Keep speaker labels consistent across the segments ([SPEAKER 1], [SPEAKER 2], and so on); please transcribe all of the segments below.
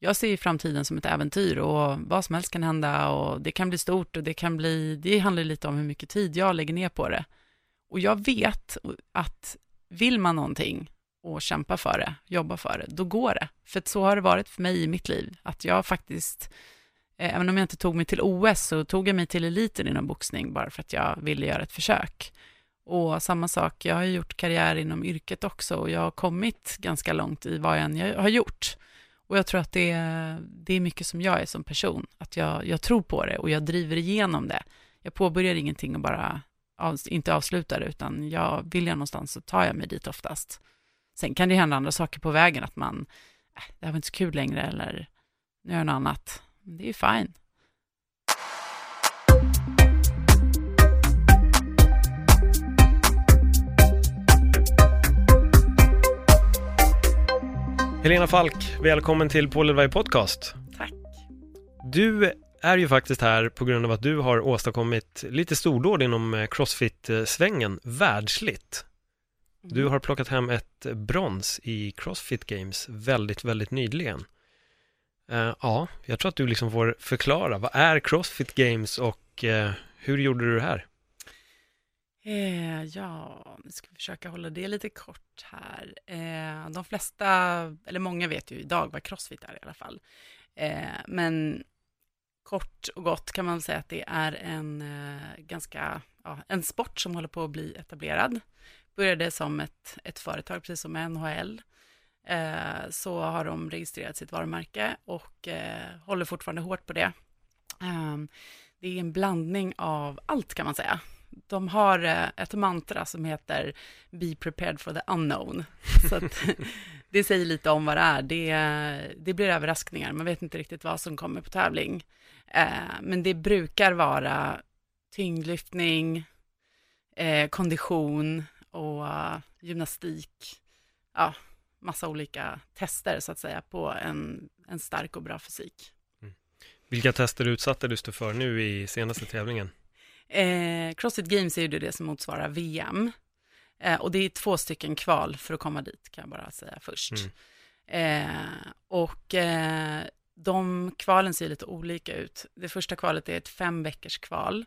[SPEAKER 1] Jag ser framtiden som ett äventyr och vad som helst kan hända och det kan bli stort och det kan bli, det handlar lite om hur mycket tid jag lägger ner på det. Och jag vet att vill man någonting och kämpa för det, jobba för det, då går det. För så har det varit för mig i mitt liv, att jag faktiskt, eh, även om jag inte tog mig till OS, så tog jag mig till eliten inom boxning bara för att jag ville göra ett försök. Och samma sak, jag har gjort karriär inom yrket också och jag har kommit ganska långt i vad jag än har gjort. Och jag tror att det är, det är mycket som jag är som person, att jag, jag tror på det och jag driver igenom det. Jag påbörjar ingenting och bara av, inte avslutar det, utan jag vill jag någonstans så tar jag mig dit oftast. Sen kan det hända andra saker på vägen, att man, äh, det här var inte så kul längre, eller nu gör jag något annat. Det är ju fine.
[SPEAKER 2] Helena Falk, välkommen till Paul Elvay Podcast.
[SPEAKER 1] Tack.
[SPEAKER 2] Du är ju faktiskt här på grund av att du har åstadkommit lite stordåd inom eh, Crossfit-svängen världsligt. Du har plockat hem ett brons i Crossfit Games väldigt, väldigt nyligen. Eh, ja, jag tror att du liksom får förklara, vad är Crossfit Games och eh, hur gjorde du det här?
[SPEAKER 1] Eh, ja, nu ska vi försöka hålla det lite kort här. Eh, de flesta, eller många vet ju idag vad crossfit är i alla fall. Eh, men kort och gott kan man säga att det är en eh, ganska, ja, en sport som håller på att bli etablerad. Började som ett, ett företag, precis som NHL. Eh, så har de registrerat sitt varumärke och eh, håller fortfarande hårt på det. Eh, det är en blandning av allt kan man säga de har eh, ett mantra som heter Be prepared for the unknown. Så att, det säger lite om vad det är. Det, det blir överraskningar, man vet inte riktigt vad som kommer på tävling. Eh, men det brukar vara tyngdlyftning, eh, kondition och gymnastik. Ja, massa olika tester så att säga på en, en stark och bra fysik.
[SPEAKER 2] Mm. Vilka tester utsatte du för nu i senaste tävlingen?
[SPEAKER 1] Eh, Crossfit Games är ju det som motsvarar VM. Eh, och det är två stycken kval för att komma dit, kan jag bara säga först. Mm. Eh, och eh, de kvalen ser lite olika ut. Det första kvalet är ett fem veckors kval.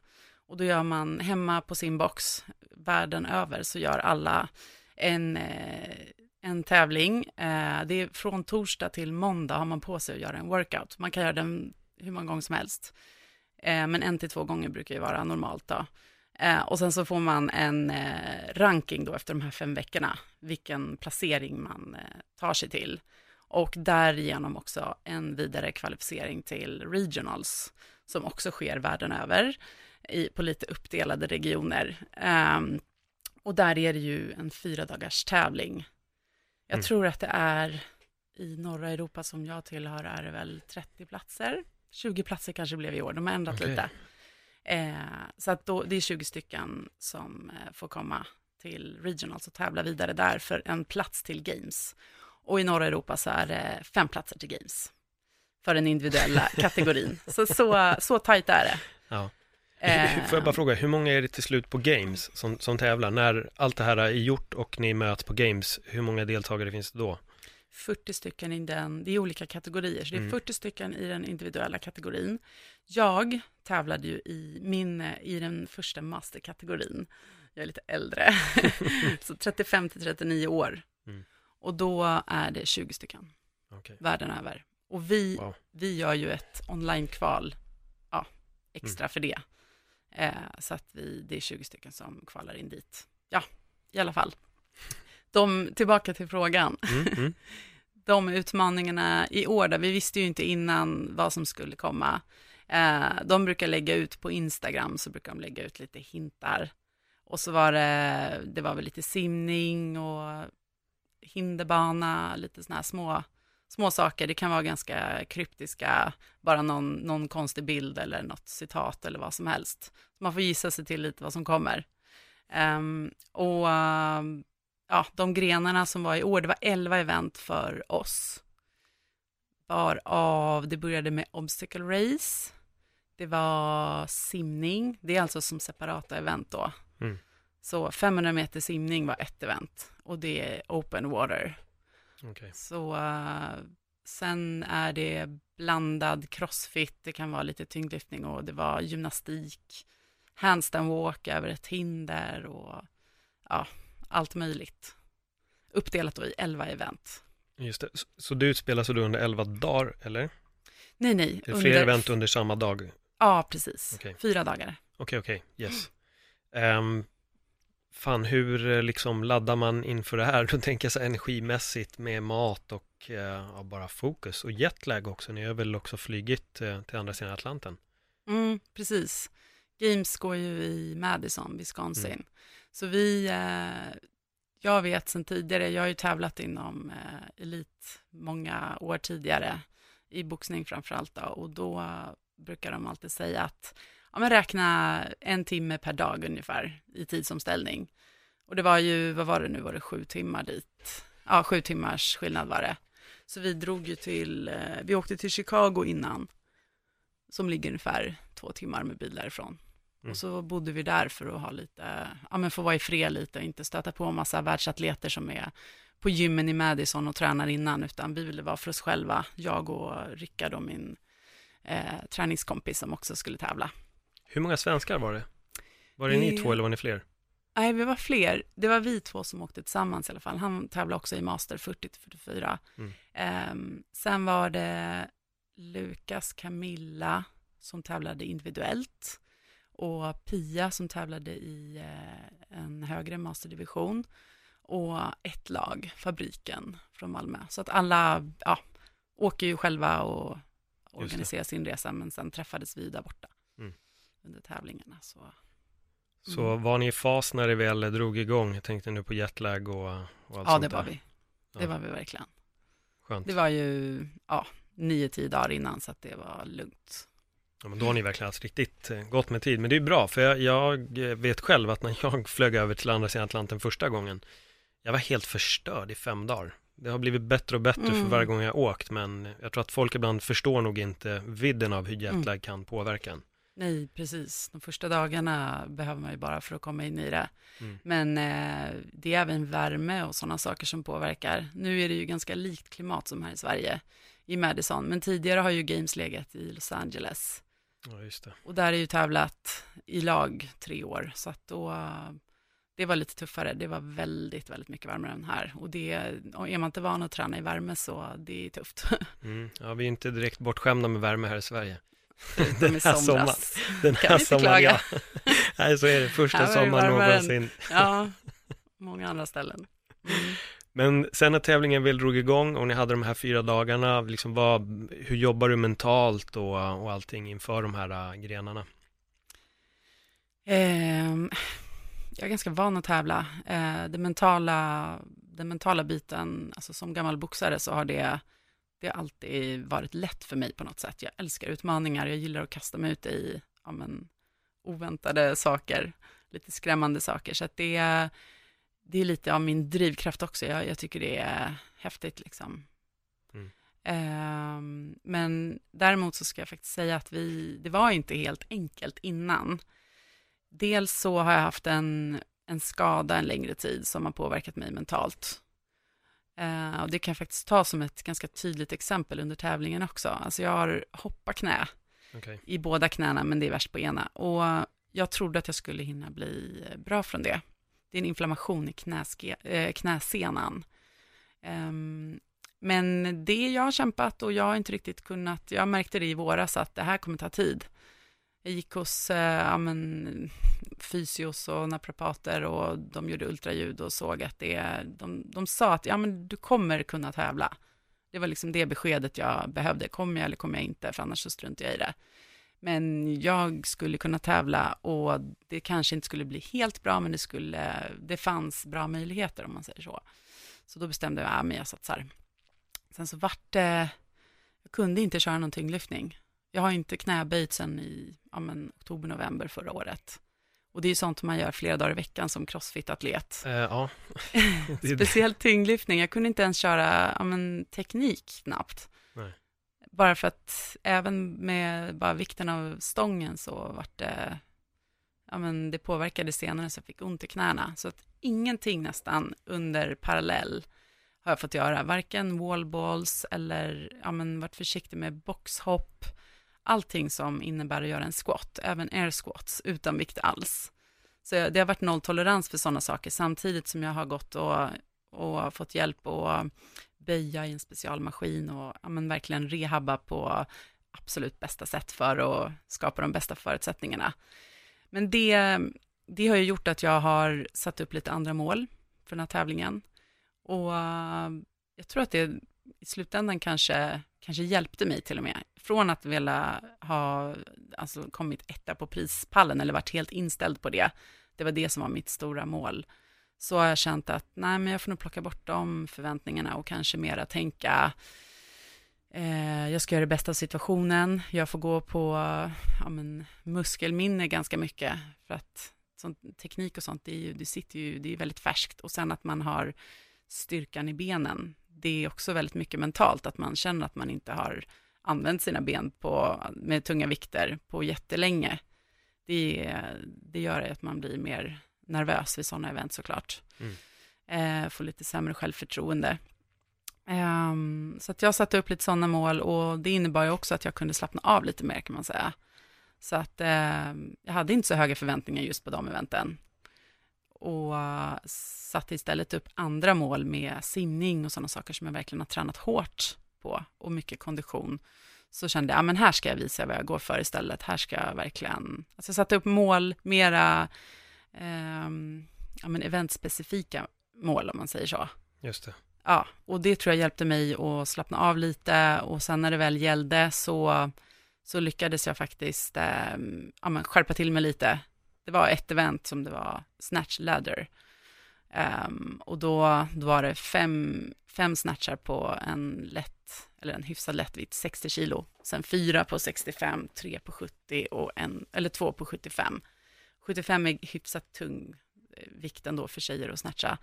[SPEAKER 1] Och då gör man hemma på sin box, världen över, så gör alla en, eh, en tävling. Eh, det är från torsdag till måndag har man på sig att göra en workout. Man kan göra den hur många gånger som helst. Eh, men en till två gånger brukar ju vara normalt då. Eh, och sen så får man en eh, ranking då efter de här fem veckorna, vilken placering man tar sig till. Och därigenom också en vidare kvalificering till regionals, som också sker världen över, i, på lite uppdelade regioner. Um, och där är det ju en fyra dagars tävling. Jag mm. tror att det är i norra Europa som jag tillhör är det väl 30 platser 20 platser kanske blev i år, de har ändrat okay. lite. Eh, så att då, det är 20 stycken som eh, får komma till Regionals och tävla vidare där för en plats till Games. Och i norra Europa så är det fem platser till Games för den individuella kategorin. Så, så, så tajt är det.
[SPEAKER 2] Ja. Eh, Får jag bara fråga, hur många är det till slut på Games som, som tävlar? När allt det här är gjort och ni möts på Games, hur många deltagare finns det då?
[SPEAKER 1] 40 stycken i den, det är olika kategorier, så det är 40 mm. stycken i den individuella kategorin. Jag tävlade ju i, min, i den första masterkategorin. Jag är lite äldre, så 35 till 39 år. Mm. Och då är det 20 stycken, okay. världen över. Och vi, wow. vi gör ju ett online-kval, ja, extra mm. för det. Eh, så att vi, det är 20 stycken som kvalar in dit. Ja, i alla fall de, tillbaka till frågan. Mm, mm. De utmaningarna i år, där vi visste ju inte innan vad som skulle komma. Eh, de brukar lägga ut på Instagram, så brukar de lägga ut lite hintar. Och så var det, det var väl lite simning och hinderbana, lite sådana här små, små saker. Det kan vara ganska kryptiska, bara någon, någon konstig bild eller något citat eller vad som helst. Man får gissa sig till lite vad som kommer. Um, och uh, ja, de grenarna som var i år, det var 11 event för oss. Varav det började med obstacle race, det var simning, det är alltså som separata event då. Mm. Så 500 meter simning var ett event och det är open water. Okay. Så uh, sen är det blandad crossfit, det kan vara lite tyngdlyftning och det var gymnastik, handstand walk över ett hinder och ja, allt möjligt. Uppdelat då i 11 event.
[SPEAKER 2] Just det, så du utspelas då under 11 dagar, eller?
[SPEAKER 1] Nej, nej.
[SPEAKER 2] Är det fler event under samma dag?
[SPEAKER 1] Ja, precis. Okay. Fyra dagar.
[SPEAKER 2] Okej, okay, okej, okay. yes. Um, fan, hur eh, liksom laddar man inför det här? Då tänker jag så energimässigt med mat och uh, ja, bara fokus och jetlag också. Ni har väl också flygit uh, till andra sidan Atlanten?
[SPEAKER 1] Mm, precis. Games går ju i Madison, Wisconsin. Mm. Så vi, eh, jag vet sedan tidigare, jag har ju tävlat inom eh, elit många år tidigare, i boxning framförallt då, och då brukar de alltid säga att ja, men räkna en timme per dag ungefär i tidsomställning. Och det var ju, vad var det nu, var det sju timmar dit? Ja, sju timmars skillnad var det. Så vi drog ju till, eh, vi åkte till Chicago innan, som ligger ungefär två timmar med bil därifrån. Mm. Och så bodde vi där för att ha lite, ja men få vara i fred lite och inte stöta på en massa världsatleter som är på gymmen i Madison och tränar innan, utan vi ville vara för oss själva, jag och Rickard och min eh, träningskompis som också skulle tävla.
[SPEAKER 2] Hur många svenskar var det? Var det ni två eller var ni fler?
[SPEAKER 1] Nej, vi var fler. Det var vi två som åkte tillsammans i alla fall. Han tävlade också i Master 40-44. Mm. Um, sen var det Lukas Camilla som tävlade individuellt och Pia som tävlade i uh, en högre masterdivision och ett lag, Fabriken från Malmö. Så att alla ja, åker ju själva och organiserar sin resa, men sen träffades vi där borta mm. under tävlingarna. Så. Mm.
[SPEAKER 2] så var ni i fas när det väl drog igång? Jag tänkte nu på jetlag och, och allt
[SPEAKER 1] Ja,
[SPEAKER 2] sånt
[SPEAKER 1] det var vi. Det ja. var vi verkligen.
[SPEAKER 2] Skönt.
[SPEAKER 1] Det var ju, ja, nio, tio dagar innan, så att det var lugnt.
[SPEAKER 2] Ja, men då har ni verkligen haft riktigt eh, gott med tid. Men det är bra, för jag, jag, vet själv att när jag flög över till andra sidan Atlanten första gången, jag var helt förstörd i fem dagar det har blivit bättre och bättre mm. för varje gång jag åkt, men jag tror att folk ibland förstår nog inte vidden av hur jetlag mm. kan påverka en.
[SPEAKER 1] Nej, precis. De första dagarna behöver man ju bara för att komma in i det. Mm. Men eh, det är även värme och sådana saker som påverkar. Nu är det ju ganska likt klimat som här i Sverige, i Madison. Men tidigare har ju Games legat i Los Angeles.
[SPEAKER 2] Ja, just det.
[SPEAKER 1] Och där är ju tävlat i lag tre år, så att då det var lite tuffare. Det var väldigt, väldigt mycket varmare än här. Och det, och är man inte van att träna i värme så det är tufft.
[SPEAKER 2] Mm. Ja, vi är inte direkt bortskämda med värme här i Sverige.
[SPEAKER 1] Den här sommaren.
[SPEAKER 2] Den här sommaren, ja. Nej, så är det. Första sommaren någonsin.
[SPEAKER 1] Ja, många andra ställen. Mm.
[SPEAKER 2] Men sen när tävlingen väl drog igång och ni hade de här fyra dagarna, liksom vad, hur jobbar du mentalt och, och allting inför de här uh, grenarna?
[SPEAKER 1] Eh, jag är ganska van att tävla. Eh, det mentala, den mentala biten, alltså som gammal boxare så har det, det har alltid varit lätt för mig på något sätt. Jag älskar utmaningar, jag gillar att kasta mig ut i ja, men, oväntade saker, lite skrämmande saker. Så att det, det är lite av min drivkraft också. Jag, jag tycker det är häftigt liksom. Mm. Eh, men däremot så ska jag faktiskt säga att vi, det var inte helt enkelt innan dels så har jag haft en, en skada en längre tid som har påverkat mig mentalt. Uh, och det kan jag faktiskt ta som ett ganska tydligt exempel under tävlingen också. Alltså jag har hoppat knä okay. i båda knäna, men det är värst på ena. Och jag trodde att jag skulle hinna bli bra från det. Det är en inflammation i knäske, eh, äh, knäsenan. Um, ehm, men det jag har kämpat och jag har inte riktigt kunnat, jag märkte det i våras att det här kommer ta tid. Jag gick hos eh, ja, men, fysios och naprapater och de gjorde ultraljud och såg att det, de, de sa att ja, men du kommer kunna tävla. Det var liksom det beskedet jag behövde. Kommer jag eller kommer jag inte? För annars så struntar jag i det. Men jag skulle kunna tävla och det kanske inte skulle bli helt bra, men det, skulle, det fanns bra möjligheter om man säger så. Så då bestämde jag, ja men jag satsar. Sen så vart det, jag kunde inte köra någon tyngdlyftning. Jag har inte knäböjt sen i ja, men, oktober, november förra året. Och det är ju sånt man gör flera dagar i veckan som crossfit-atlet.
[SPEAKER 2] Eh, ja.
[SPEAKER 1] Speciellt tyngdlyftning. Jag kunde inte ens köra ja, men, teknik knappt. Bara för att även med bara vikten av stången så vart det, ja men det påverkade senare så jag fick ont i knäna. Så att ingenting nästan under parallell har jag fått göra. Varken wallballs eller, ja men varit försiktig med boxhopp. Allting som innebär att göra en squat, även air squats, utan vikt alls. Så det har varit nolltolerans för sådana saker, samtidigt som jag har gått och, och fått hjälp och böja i en specialmaskin och ja, men verkligen rehabba på absolut bästa sätt för att skapa de bästa förutsättningarna. Men det, det har ju gjort att jag har satt upp lite andra mål för den här tävlingen. Och jag tror att det i slutändan kanske, kanske hjälpte mig till och med. Från att vilja ha alltså, kommit etta på prispallen eller varit helt inställd på det. Det var det som var mitt stora mål. Så har jag känt att nej, men jag får nog plocka bort de förväntningarna och kanske mera tänka eh, jag ska göra det bästa av situationen. Jag får gå på ja, men, muskelminne ganska mycket för att sånt, teknik och sånt, det, är ju, det sitter ju, det är väldigt färskt och sen att man har styrkan i benen. Det är också väldigt mycket mentalt, att man känner att man inte har använt sina ben på, med tunga vikter på jättelänge. Det, det gör att man blir mer nervös vid sådana event såklart. Mm. Eh, får lite sämre självförtroende. Um, så att jag satte upp lite sådana mål och det innebar ju också att jag kunde slappna av lite mer kan man säga. Så att eh, jag hade inte så höga förväntningar just på de eventen. Och satte istället upp andra mål med simning och sådana saker som jag verkligen har tränat hårt på och mycket kondition. Så kände jag, ja men här ska jag visa vad jag går för istället. Här ska jag verkligen, alltså jag satte upp mål, mera eh, ja, men eventspecifika mål om man säger så.
[SPEAKER 2] Just det.
[SPEAKER 1] Ja, och det tror jag hjälpte mig att slappna av lite och sen när det väl gällde så, så lyckades jag faktiskt eh, ja, men skärpa till mig lite. Det var ett event som det var snatch ladder. Um, och då, då var det fem, fem snatchar på en lätt, eller en hyfsad lättvikt, 60 kilo. Sen fyra på 65, tre på 70 och en, eller två på 75. 75 är hyfsat tung vikt ändå för tjejer att snatcha.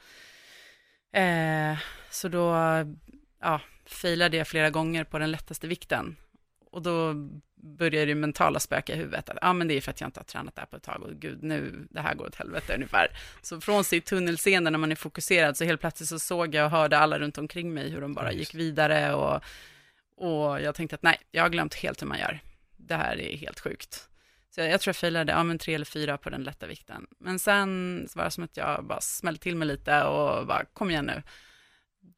[SPEAKER 1] Eh, så då ja, failade jag flera gånger på den lättaste vikten. Och då började det mentala spöka i huvudet. Att, ja, men det är för att jag inte har tränat det här på ett tag och gud, nu, det här går åt helvete ungefär. Så från sitt tunnelseende när man är fokuserad så helt plötsligt så såg jag och hörde alla runt omkring mig hur de bara gick vidare och, och jag tänkte att nej, jag har glömt helt hur man gör. Det här är helt sjukt. Så jag, jag tror jag failade, ja men tre eller fyra på den lätta vikten. Men sen var det som att jag bara smällde till mig lite och bara, kom igen nu.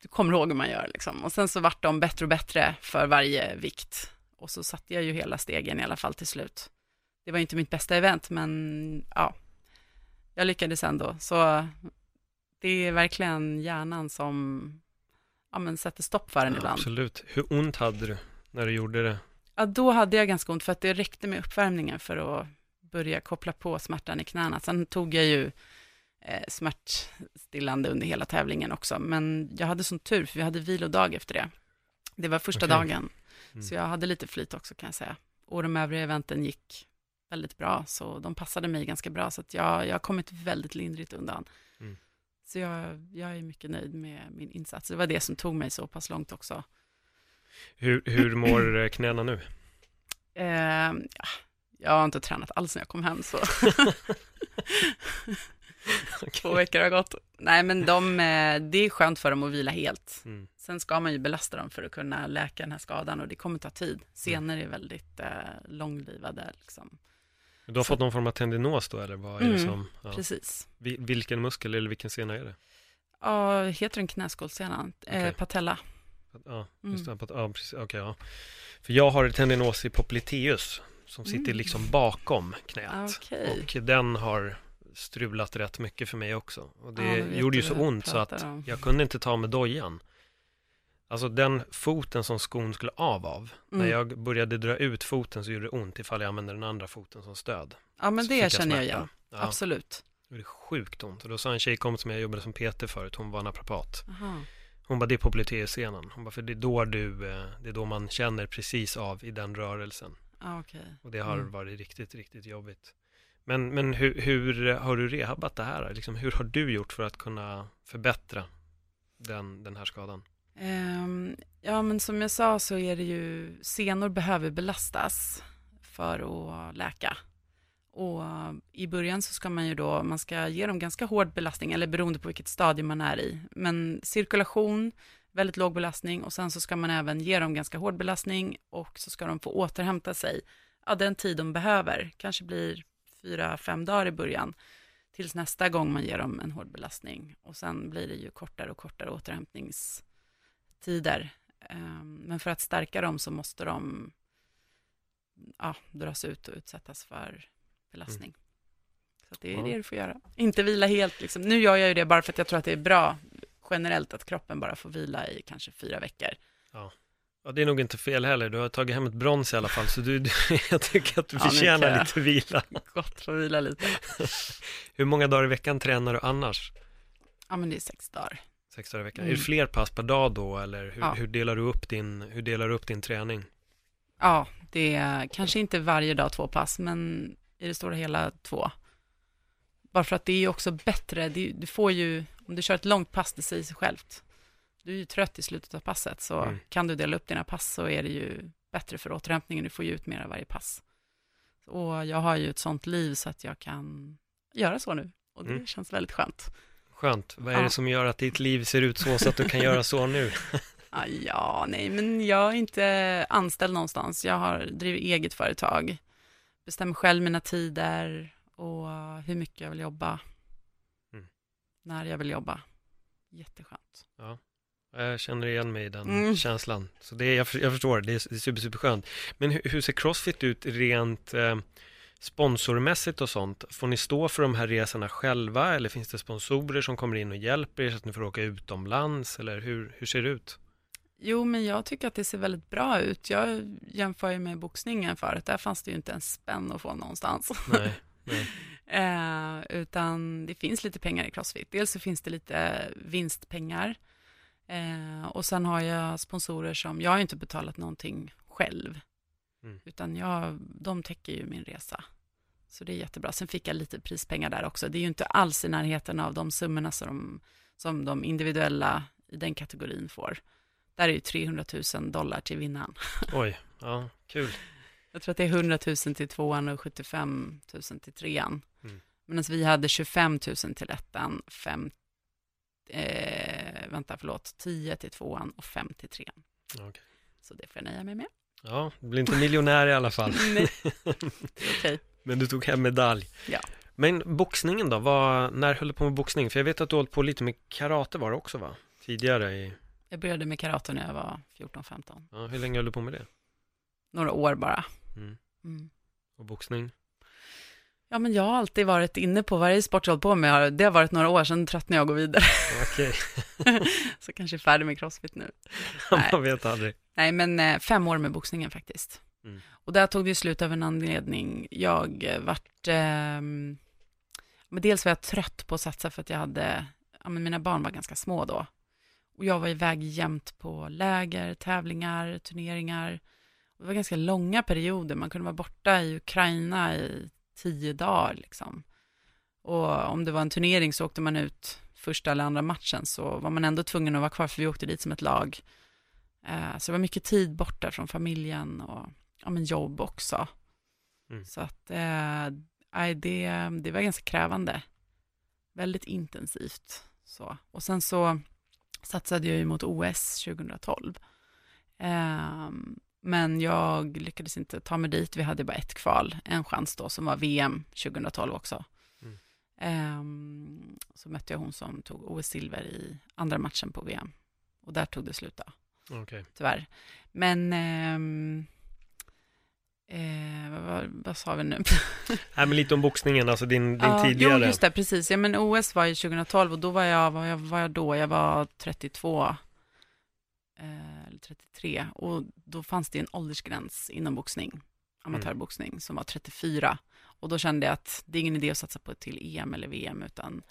[SPEAKER 1] Du kommer ihåg hur man gör liksom. Och sen så vart de bättre och bättre för varje vikt. Och så satte jag ju hela stegen i alla fall till slut. Det var ju inte mitt bästa event, men ja, jag lyckades ändå. Så det är verkligen hjärnan som ja, men sätter stopp för en ja, ibland.
[SPEAKER 2] Absolut. Hur ont hade du när du gjorde det?
[SPEAKER 1] Ja, då hade jag ganska ont för att det räckte med uppvärmningen för att börja koppla på smärtan i knäna. Sen tog jag ju eh, smärtstillande under hela tävlingen också, men jag hade sån tur för vi hade vilodag efter det. Det var första okay. dagen, mm. så jag hade lite flyt också kan jag säga. Och de övriga eventen gick väldigt bra, så de passade mig ganska bra, så att jag, jag har kommit väldigt lindrigt undan. Mm. Så jag, jag är mycket nöjd med min insats. Det var det som tog mig så pass långt också.
[SPEAKER 2] Hur, hur mår knäna nu?
[SPEAKER 1] Eh, jag har inte tränat alls när jag kom hem, så okay. två veckor har gått. Nej, men de, eh, det är skönt för dem att vila helt. Mm. Sen ska man ju belasta dem för att kunna läka den här skadan och det kommer ta tid. Senor är väldigt eh, långlivade. Liksom.
[SPEAKER 2] Du har så. fått någon form av tendinos då, eller vad är mm, det som?
[SPEAKER 1] Ja. Precis.
[SPEAKER 2] Vilken muskel eller vilken sena är det?
[SPEAKER 1] Ja, heter den knäskålssenan? Okay. Eh, patella.
[SPEAKER 2] Ja, just det. Mm. Ja, precis. Okay, ja. För jag har tendinosi popliteus som sitter mm. liksom bakom knät. Okay. Och den har strulat rätt mycket för mig också. Och det ja, gjorde ju så ont så att om. jag kunde inte ta med dojan. Alltså den foten som skon skulle av av. Mm. När jag började dra ut foten så gjorde det ont ifall jag använde den andra foten som stöd.
[SPEAKER 1] Ja men så det känner jag igen. Ja. Absolut.
[SPEAKER 2] Det gjorde sjukt ont. Och då sa en tjejkompis som jag jobbade som PT förut, hon var naprapat. Aha Hon bara, det är på Polyteus-scenen. Hon bara, för det är då du, eh, det är då man känner precis av i den rörelsen.
[SPEAKER 1] Ah, okay.
[SPEAKER 2] Och det har
[SPEAKER 1] Mm.
[SPEAKER 2] varit riktigt, riktigt jobbigt. Men, men hur, hur har du rehabbat det här? Liksom, hur har du gjort för att kunna förbättra den, den här skadan?
[SPEAKER 1] Ehm, ja, men som jag sa så är det ju, senor behöver belastas för att läka. Och eh, i början så ska man ju då, man ska ge dem ganska hård belastning, eller beroende på vilket stadie man är i. Men cirkulation, väldigt låg belastning och sen så ska man även ge dem ganska hård belastning och så ska de få återhämta sig, ja, den tid de behöver. Kanske blir fyra, fem dagar i början tills nästa gång man ger dem en hård belastning. Och sen blir det ju kortare och kortare återhämtningstider. Ehm, men för att stärka dem så måste de ja, dras ut och utsättas för belastning. Så att det är
[SPEAKER 2] Ja.
[SPEAKER 1] det du får göra. Inte vila helt. Liksom. Nu gör jag ju det bara för att jag tror att det är bra generellt att kroppen bara får vila i kanske fyra veckor.
[SPEAKER 2] Ja, det är nog inte fel heller. Du har tagit hem ett brons i alla fall, så du, du, jag tycker att du
[SPEAKER 1] Ja,
[SPEAKER 2] förtjänar lite vila.
[SPEAKER 1] Gott att vila lite.
[SPEAKER 2] Hur många dagar i veckan tränar du annars?
[SPEAKER 1] Ja, men det är sex dagar.
[SPEAKER 2] Sex dagar i veckan.
[SPEAKER 1] Mm.
[SPEAKER 2] Är det fler pass per dag då, eller hur,
[SPEAKER 1] Ja.
[SPEAKER 2] hur, delar, du upp din, hur delar du upp din träning?
[SPEAKER 1] Ja, det är kanske inte varje dag två pass, men i det stora hela två. Bara för att det är också bättre, du får ju, om du kör ett långt pass, det säger sig självt. Du är ju trött i slutet av passet, så
[SPEAKER 2] Mm.
[SPEAKER 1] kan du dela upp dina pass så är det ju bättre för återhämtningen, du får ju ut mer av varje pass. Och jag har ju ett sånt liv så att jag kan göra så nu, och det
[SPEAKER 2] Mm.
[SPEAKER 1] känns väldigt skönt.
[SPEAKER 2] Skönt. Vad är
[SPEAKER 1] Ja.
[SPEAKER 2] det som gör att ditt liv ser ut så, så att du kan göra så nu?
[SPEAKER 1] Ah, ja, nej, men jag är inte anställd någonstans. Jag har driver eget företag, bestämmer själv mina tider och hur mycket jag vill jobba,
[SPEAKER 2] Mm.
[SPEAKER 1] när jag vill jobba. Jätteskönt.
[SPEAKER 2] Jag känner igen mig i den
[SPEAKER 1] Mm.
[SPEAKER 2] känslan. Så det är, jag, jag förstår, det är, det är super, super skönt. Men hur, hur ser Crossfit ut rent eh, sponsormässigt och sånt? Får ni stå för de här resorna själva eller finns det sponsorer som kommer in och hjälper er så att ni får åka utomlands? Eller hur, hur ser det ut?
[SPEAKER 1] Jo, men jag tycker att det ser väldigt bra ut. Jag jämför ju med boxningen förut. Där fanns det ju inte en spänn att få någonstans.
[SPEAKER 2] Nej, nej.
[SPEAKER 1] Eh, utan det finns lite pengar i Crossfit. Dels så finns det lite vinstpengar. Eh, och sen har jag sponsorer som, jag har ju inte betalat någonting själv.
[SPEAKER 2] Mm.
[SPEAKER 1] Utan jag, de täcker ju min resa. Så det är jättebra. Sen fick jag lite prispengar där också. Det är ju inte alls i närheten av de summorna som de, som de individuella i den kategorin får. Där är ju 300 000 dollar till vinnaren.
[SPEAKER 2] Oj, ja, kul.
[SPEAKER 1] Jag tror att det är 100 000 till tvåan och 75 000 till trean.
[SPEAKER 2] Mm.
[SPEAKER 1] Medan vi hade 25 000 till ettan, fem, eh, vänta förlåt, 10 till tvåan och 5 till trean.
[SPEAKER 2] Okej.
[SPEAKER 1] Så det får jag nöja mig med.
[SPEAKER 2] Ja, du blir inte miljonär i alla fall.
[SPEAKER 1] Nej, okej.
[SPEAKER 2] Men du tog hem medalj.
[SPEAKER 1] Ja.
[SPEAKER 2] Men boxningen då? Vad, när höll du på med boxning? För jag vet att du hållit på lite med karate var det också va? Tidigare i...
[SPEAKER 1] Jag började med karate när jag var 14-15.
[SPEAKER 2] Ja, hur länge höll du på med det?
[SPEAKER 1] Några år bara.
[SPEAKER 2] Mm.
[SPEAKER 1] Mm.
[SPEAKER 2] Och boxning?
[SPEAKER 1] Ja, men jag har alltid varit inne på varje sport jag hållit på med. Det har varit några år sedan tröttnade jag och går vidare.
[SPEAKER 2] Okej,
[SPEAKER 1] Så kanske är färdig med crossfit nu. Nej.
[SPEAKER 2] man vet aldrig.
[SPEAKER 1] Nej, men eh, fem år med boxningen faktiskt.
[SPEAKER 2] Mm.
[SPEAKER 1] Och där tog det slut av en anledning. Jag eh, vart, ehm, men dels var jag trött på att satsa för att jag hade, ja men mina barn var ganska små då. Och jag var iväg jämt på läger, tävlingar, turneringar. Det var ganska långa perioder, man kunde vara borta i Ukraina i tio dagar liksom. Och om det var en turnering så åkte man ut första eller andra matchen så var man ändå tvungen att vara kvar för vi åkte dit som ett lag. Eh, Så det var mycket tid borta från familjen och ja, men jobb också.
[SPEAKER 2] Mm.
[SPEAKER 1] Så att eh, det, det var ganska krävande. Väldigt intensivt. Så. Och sen så satsade jag ju mot OS 2012. Ehm, men jag lyckades inte ta mig dit. Vi hade bara ett kval, en chans då, som var VM 2012 också.
[SPEAKER 2] Mm.
[SPEAKER 1] Ehm, så mötte jag hon som tog OS-silver i andra matchen på VM. Och där tog det slut då
[SPEAKER 2] Okej.
[SPEAKER 1] tyvärr. Men, ehm, eh, vad, vad, sa vi nu?
[SPEAKER 2] Nej, men lite om boxningen, alltså din, din
[SPEAKER 1] Ja,
[SPEAKER 2] tidigare.
[SPEAKER 1] Jo, just det, precis. Ja, men OS var ju 2012 och då var jag, vad jag, var jag då? Jag var 32, eh, eller 33. Och då fanns det en åldersgräns inom boxning, amatörboxning, som var 34. Och då kände jag att det är ingen idé att satsa på ett till EM eller VM, utan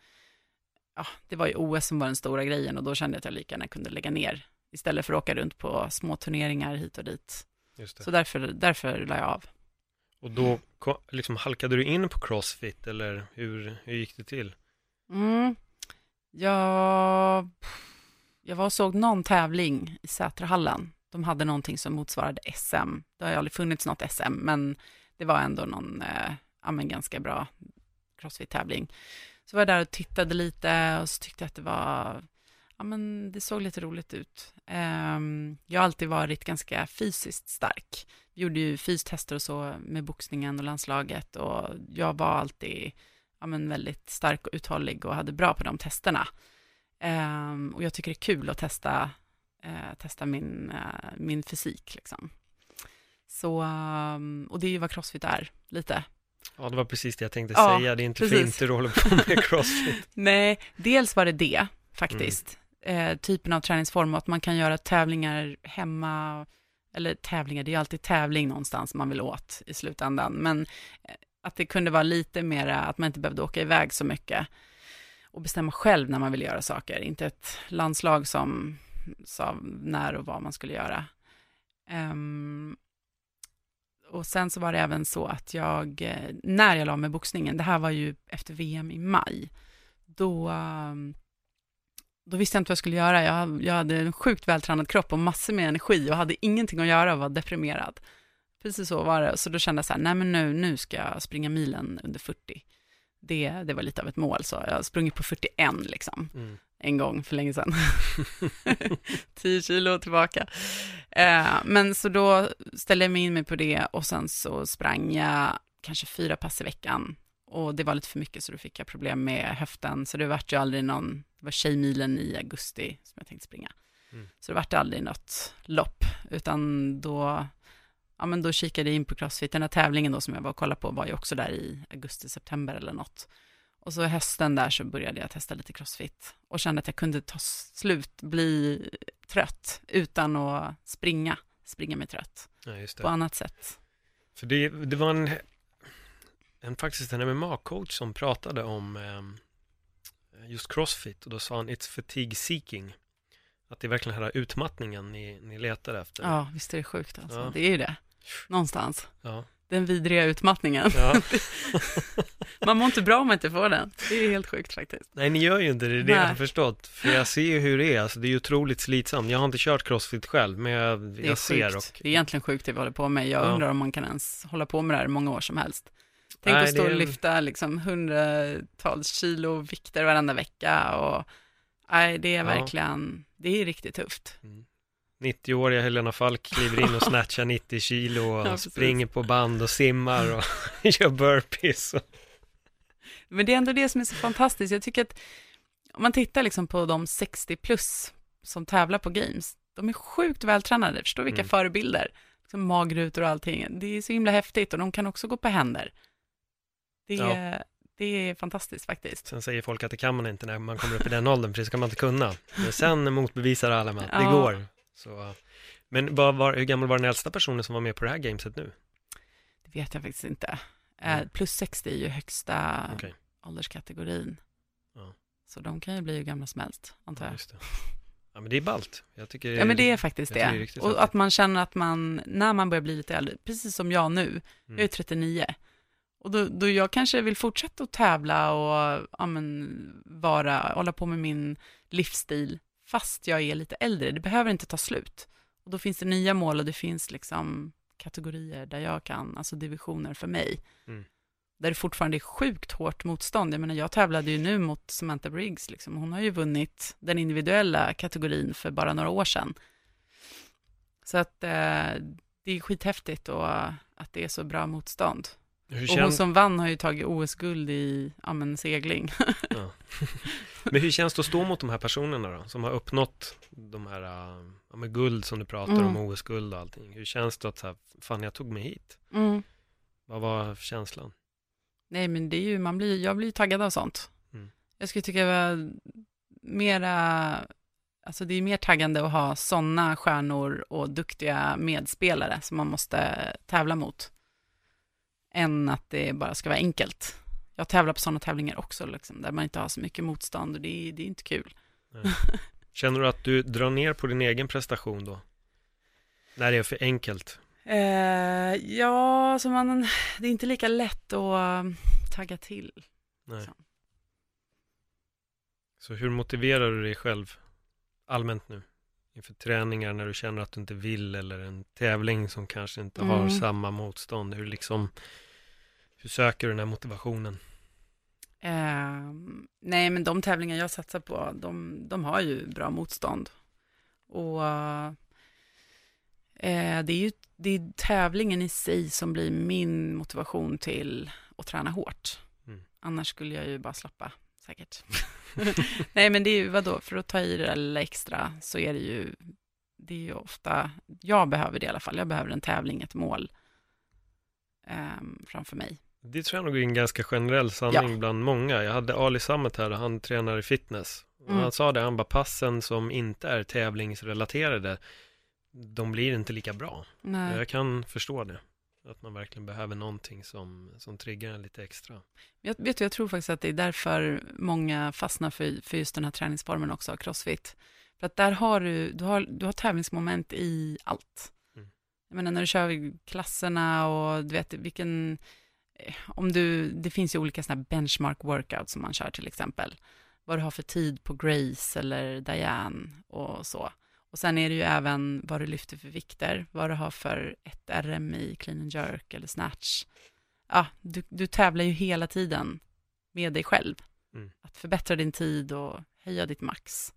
[SPEAKER 1] ja, det var ju OS som var den stora grejen och då kände jag att jag lika gärna kunde lägga ner istället för att åka runt på små turneringar hit och dit. Så därför, därför la jag av.
[SPEAKER 2] Och då liksom halkade du in på Crossfit eller hur, hur gick det till?
[SPEAKER 1] Mm. Jag, jag var och såg någon tävling i Sätrahallen. De hade någonting som motsvarade SM. Det har ju aldrig funnits något SM, men det var ändå någon eh, ja, ganska bra crossfit-tävling. Så var jag där och tittade lite och så tyckte jag att det var, ja men det såg lite roligt ut. Ehm, jag har alltid varit ganska fysiskt stark. Vi gjorde ju fystester och så med boxningen och landslaget och jag var alltid ja, men väldigt stark och uthållig och hade bra på de testerna. Ehm, och jag tycker det är kul att testa, eh, testa min, eh, min fysik. Liksom. Så, ehm, och det är ju vad crossfit är, lite.
[SPEAKER 2] Ja, det var precis det jag tänkte
[SPEAKER 1] Ja,
[SPEAKER 2] säga. Det är inte för
[SPEAKER 1] precis.
[SPEAKER 2] inte du håller på med Crossfit.
[SPEAKER 1] Nej, dels var det det faktiskt. Eh, typen av träningsform och att man kan göra tävlingar hemma. Eller tävlingar, det är ju alltid tävling någonstans man vill åt i slutändan. Men eh, att det kunde vara lite mera, att man inte behövde åka iväg så mycket. Och bestämma själv när man vill göra saker. Inte ett landslag som sa när och vad man skulle göra. Um, och sen så var det även så att jag, eh, när jag la med boxningen, det här var ju efter VM i maj, då, um, då visste jag inte vad jag skulle göra. Jag, jag hade en sjukt vältränad kropp och massor med energi och hade ingenting att göra och var deprimerad. Precis så var det. Så då kände jag så här, nej men nu, nu ska jag springa milen under 40. Det, det var lite av ett mål, så jag har sprungit på 41 liksom
[SPEAKER 2] Mm.
[SPEAKER 1] en gång för länge sedan. 10 kilo tillbaka. Eh, men så då ställde jag mig in mig på det och sen så sprang jag kanske fyra pass i veckan. Och det var lite för mycket så då fick jag problem med höften. Så det vart ju aldrig någon, det var Tjejmilen i augusti som jag tänkte springa.
[SPEAKER 2] Mm.
[SPEAKER 1] Så det vart aldrig något lopp, utan då, ja men då kikade jag in på Crossfit. Den här tävlingen då som jag var och kollade på var ju också där i augusti, september eller något. Och så hösten där så började jag testa lite crossfit och kände att jag kunde ta slut, bli trött utan att springa, springa mig trött
[SPEAKER 2] Ja,
[SPEAKER 1] på annat sätt.
[SPEAKER 2] För det, det var en, en faktiskt en MMA-coach som pratade om ehm, just Crossfit och då sa han It's fatigue seeking. Att det är verkligen den här utmattningen ni, ni letar efter.
[SPEAKER 1] Ja, visst är det sjukt alltså.
[SPEAKER 2] Ja.
[SPEAKER 1] Det är ju det, någonstans.
[SPEAKER 2] Ja.
[SPEAKER 1] Den vidriga utmattningen.
[SPEAKER 2] ja.
[SPEAKER 1] Man mår inte bra om man inte får den. Det är helt sjukt faktiskt.
[SPEAKER 2] Nej, ni gör ju inte det, det jag har
[SPEAKER 1] Nej.
[SPEAKER 2] förstått. För jag ser ju hur det är, alltså, det är ju otroligt slitsamt. Jag har inte kört Crossfit själv, men jag,
[SPEAKER 1] Det är
[SPEAKER 2] jag ser och...
[SPEAKER 1] Det är egentligen sjukt det vi håller på med. Jag
[SPEAKER 2] Ja.
[SPEAKER 1] undrar om man kan ens hålla på med det här i många år som helst. Tänk
[SPEAKER 2] Nej,
[SPEAKER 1] att stå och lyfta liksom hundratals kilo vikter varenda vecka och nej, det är
[SPEAKER 2] Ja.
[SPEAKER 1] verkligen, det är riktigt tufft.
[SPEAKER 2] 90-åriga Helena Falk kliver in och snatchar 90 kilo och
[SPEAKER 1] Ja,
[SPEAKER 2] springer på band och simmar och gör burpees. Och...
[SPEAKER 1] Men det är ändå det som är så fantastiskt. Jag tycker att om man tittar liksom på de 60 plus som tävlar på games, de är sjukt vältränade. Förstår vilka
[SPEAKER 2] Mm.
[SPEAKER 1] förebilder. Liksom magrutor och allting. Det är så himla häftigt och de kan också gå på händer. Det är, det är fantastiskt faktiskt.
[SPEAKER 2] Sen säger folk att det kan man inte när man kommer upp i den åldern, för det ska man inte kunna. Men sen motbevisar alla med att det
[SPEAKER 1] Ja.
[SPEAKER 2] går. Så, men vad var, hur gammal var den äldsta personen som var med på det här gameset nu?
[SPEAKER 1] Det vet jag faktiskt inte. Eh,
[SPEAKER 2] Mm.
[SPEAKER 1] plus 60 är ju högsta
[SPEAKER 2] Okej.
[SPEAKER 1] ålderskategorin.
[SPEAKER 2] Ja.
[SPEAKER 1] Så de kan ju bli hur gamla som helst, antar
[SPEAKER 2] Ja,
[SPEAKER 1] jag.
[SPEAKER 2] det. Ja, men det är ballt. Jag tycker
[SPEAKER 1] Ja, men det är faktiskt det.
[SPEAKER 2] det är
[SPEAKER 1] och att man känner att man, när man börjar bli lite äldre, precis som jag nu, jag är
[SPEAKER 2] Mm.
[SPEAKER 1] 39, och då, då jag kanske vill fortsätta att tävla och ja, men, vara, hålla på med min livsstil, fast jag är lite äldre. Det behöver inte ta slut. Och då finns det nya mål och det finns liksom kategorier där jag kan, alltså divisioner för mig.
[SPEAKER 2] Mm.
[SPEAKER 1] Där det fortfarande är sjukt hårt motstånd. Jag menar, jag tävlade ju nu mot Samantha Briggs, liksom. hon har ju vunnit den individuella kategorin för bara några år sedan. Så att eh, det är skithäftigt och att det är så bra motstånd. Och hon som vann har ju tagit OS-guld i ja, men, segling.
[SPEAKER 2] ja. men hur känns det att stå mot de här personerna då? Som har uppnått de här, ja, med guld som du pratar
[SPEAKER 1] Mm.
[SPEAKER 2] om, OS-guld och allting. Hur känns det att så här, fan jag tog mig hit?
[SPEAKER 1] Mm.
[SPEAKER 2] Vad var känslan?
[SPEAKER 1] Nej, men det är ju, man blir, jag blir ju taggad av sånt.
[SPEAKER 2] Mm.
[SPEAKER 1] Jag skulle tycka det var mera, alltså det är mer taggande att ha sådana stjärnor och duktiga medspelare som man måste tävla mot, än att det bara ska vara enkelt. jag tävlar på sådana tävlingar också, liksom, där man inte har så mycket motstånd och det, det är inte kul.
[SPEAKER 2] Känner du att du drar ner på din egen prestation då? När det är för enkelt?
[SPEAKER 1] Eh, ja, alltså man, det är inte lika lätt att uh, tagga till.
[SPEAKER 2] Nej.
[SPEAKER 1] Så.
[SPEAKER 2] Så hur motiverar du dig själv allmänt nu? Inför träningar när du känner att du inte vill eller en tävling som kanske inte har
[SPEAKER 1] Mm.
[SPEAKER 2] samma motstånd. Hur liksom Hur söker du den här motivationen?
[SPEAKER 1] Eh, nej, men de tävlingar jag satsar på, de, de har ju bra motstånd. Och eh, det är ju det är tävlingen i sig som blir min motivation till att träna hårt.
[SPEAKER 2] Mm.
[SPEAKER 1] Annars skulle jag ju bara slappa, säkert. nej, men det är ju, vadå, för att ta i det där lilla extra så är det ju, det är ju ofta, jag behöver det i alla fall, jag behöver en tävling, ett mål eh, framför mig.
[SPEAKER 2] Det tror jag nog är en ganska generell sanning
[SPEAKER 1] Ja.
[SPEAKER 2] bland många. Jag hade Ali Sammet här han tränar i fitness.
[SPEAKER 1] Mm.
[SPEAKER 2] Han sa det, han bara passen som inte är tävlingsrelaterade, de blir inte lika bra.
[SPEAKER 1] Nej.
[SPEAKER 2] Jag kan förstå det. Att man verkligen behöver någonting som, som triggar en lite extra.
[SPEAKER 1] Jag, vet du, jag tror faktiskt att det är därför många fastnar för, för just den här träningsformen också, crossfit. För att där har du, du har, du har tävlingsmoment i allt.
[SPEAKER 2] Mm.
[SPEAKER 1] Jag menar när du kör klasserna och du vet vilken, eh, om du, det finns ju olika sådana här benchmark workouts som man kör till exempel. Vad du har för tid på Grace eller Diane och så. Och sen är det ju även vad du lyfter för vikter, vad du har för ett RM i clean and jerk eller snatch. Ja, du, du tävlar ju hela tiden med dig själv.
[SPEAKER 2] Mm.
[SPEAKER 1] Att förbättra din tid och höja ditt max.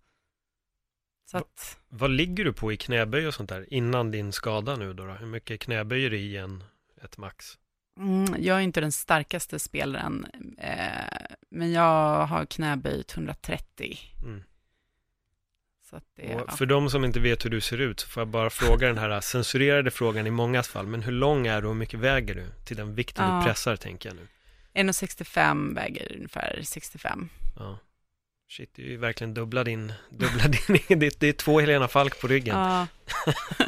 [SPEAKER 1] Så att,
[SPEAKER 2] Vad ligger du på i knäböj och sånt där innan din skada nu då? då? Hur mycket knäböjer du i en, ett max?
[SPEAKER 1] mm, jag är inte den starkaste spelaren, eh, men jag har knäböjt 130.
[SPEAKER 2] Mm.
[SPEAKER 1] Det,
[SPEAKER 2] Och
[SPEAKER 1] ja.
[SPEAKER 2] för de som inte vet hur du ser ut så får jag bara fråga den här censurerade frågan i mångas fall. Men hur lång är du och hur mycket väger du till den vikten
[SPEAKER 1] Ja.
[SPEAKER 2] du pressar tänker jag nu?
[SPEAKER 1] 1,65 väger ungefär 65.
[SPEAKER 2] Ja. Shit, det är ju verkligen dubbla din, dubbla din, det, det är två Helena Falk på ryggen.
[SPEAKER 1] Ja.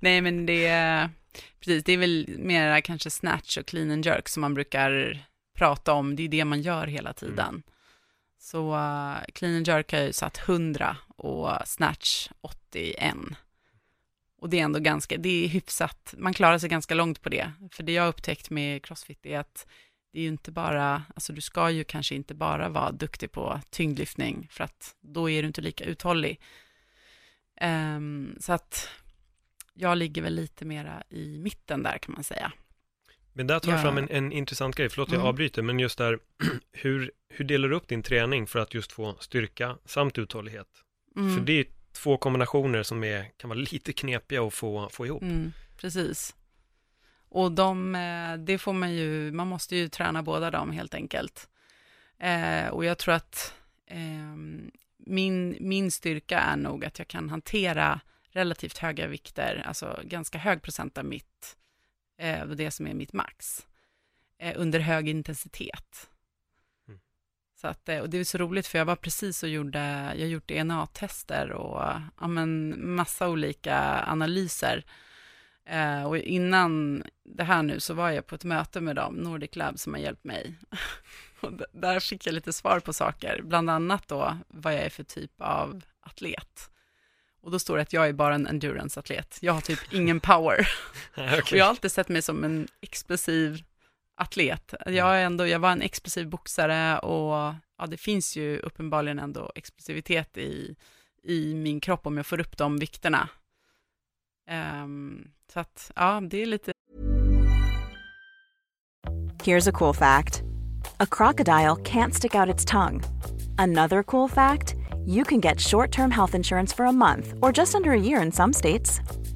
[SPEAKER 1] Nej, men det är, precis, det är väl mera kanske snatch och clean and jerk som man brukar prata om. Det är det man gör hela tiden. Så uh, clean and jerk har jag ju satt 100 och snatch 81. Och det är ändå ganska, det är hyfsat, man klarar sig ganska långt på det. För det jag har upptäckt med crossfit är att det är ju inte bara, alltså du ska ju kanske inte bara vara duktig på tyngdlyftning, för att då är du inte lika uthållig. Ehm, så att jag ligger väl lite mera i mitten där kan man säga.
[SPEAKER 2] Men där tar jag
[SPEAKER 1] Ja.
[SPEAKER 2] fram en, en intressant grej, förlåt jag
[SPEAKER 1] Mm.
[SPEAKER 2] avbryter, men just där, hur, hur delar du upp din träning för att just få styrka samt uthållighet?
[SPEAKER 1] Mm,
[SPEAKER 2] För det är två kombinationer som är, kan vara lite knepiga att få, få ihop.
[SPEAKER 1] mm, precis. Och de, eh, det får man ju, man måste ju träna båda dem helt enkelt. Eh, och jag tror att ehm, min, min styrka är nog att jag kan hantera relativt höga vikter, alltså ganska hög procent av mitt, eh, det som är mitt max, eh, under hög intensitet. Så att, eh, och det är så roligt för jag var precis och gjorde, jag har gjort DNA-tester och ja, men, massa olika analyser. Eh, och innan det här nu så var jag på ett möte med dem, Nordic Lab, som har hjälpt mig. och där fick jag lite svar på saker, bland annat då vad jag är för typ av atlet. Och då står det att jag är bara en endurance-atlet. Jag har typ ingen power.
[SPEAKER 2] Okej.
[SPEAKER 1] Och jag har alltid sett mig som en explosiv atlet. Jag, är ändå, jag var en explosiv boxare och ja, det finns ju uppenbarligen ändå explosivitet i, i min kropp om jag får upp de vikterna. Ehm, så att, ja, det är lite
[SPEAKER 3] Here's a cool fact a crocodile can't stick out its tongue. Another cool fact you can get short term health insurance for a month or just under a year in some states.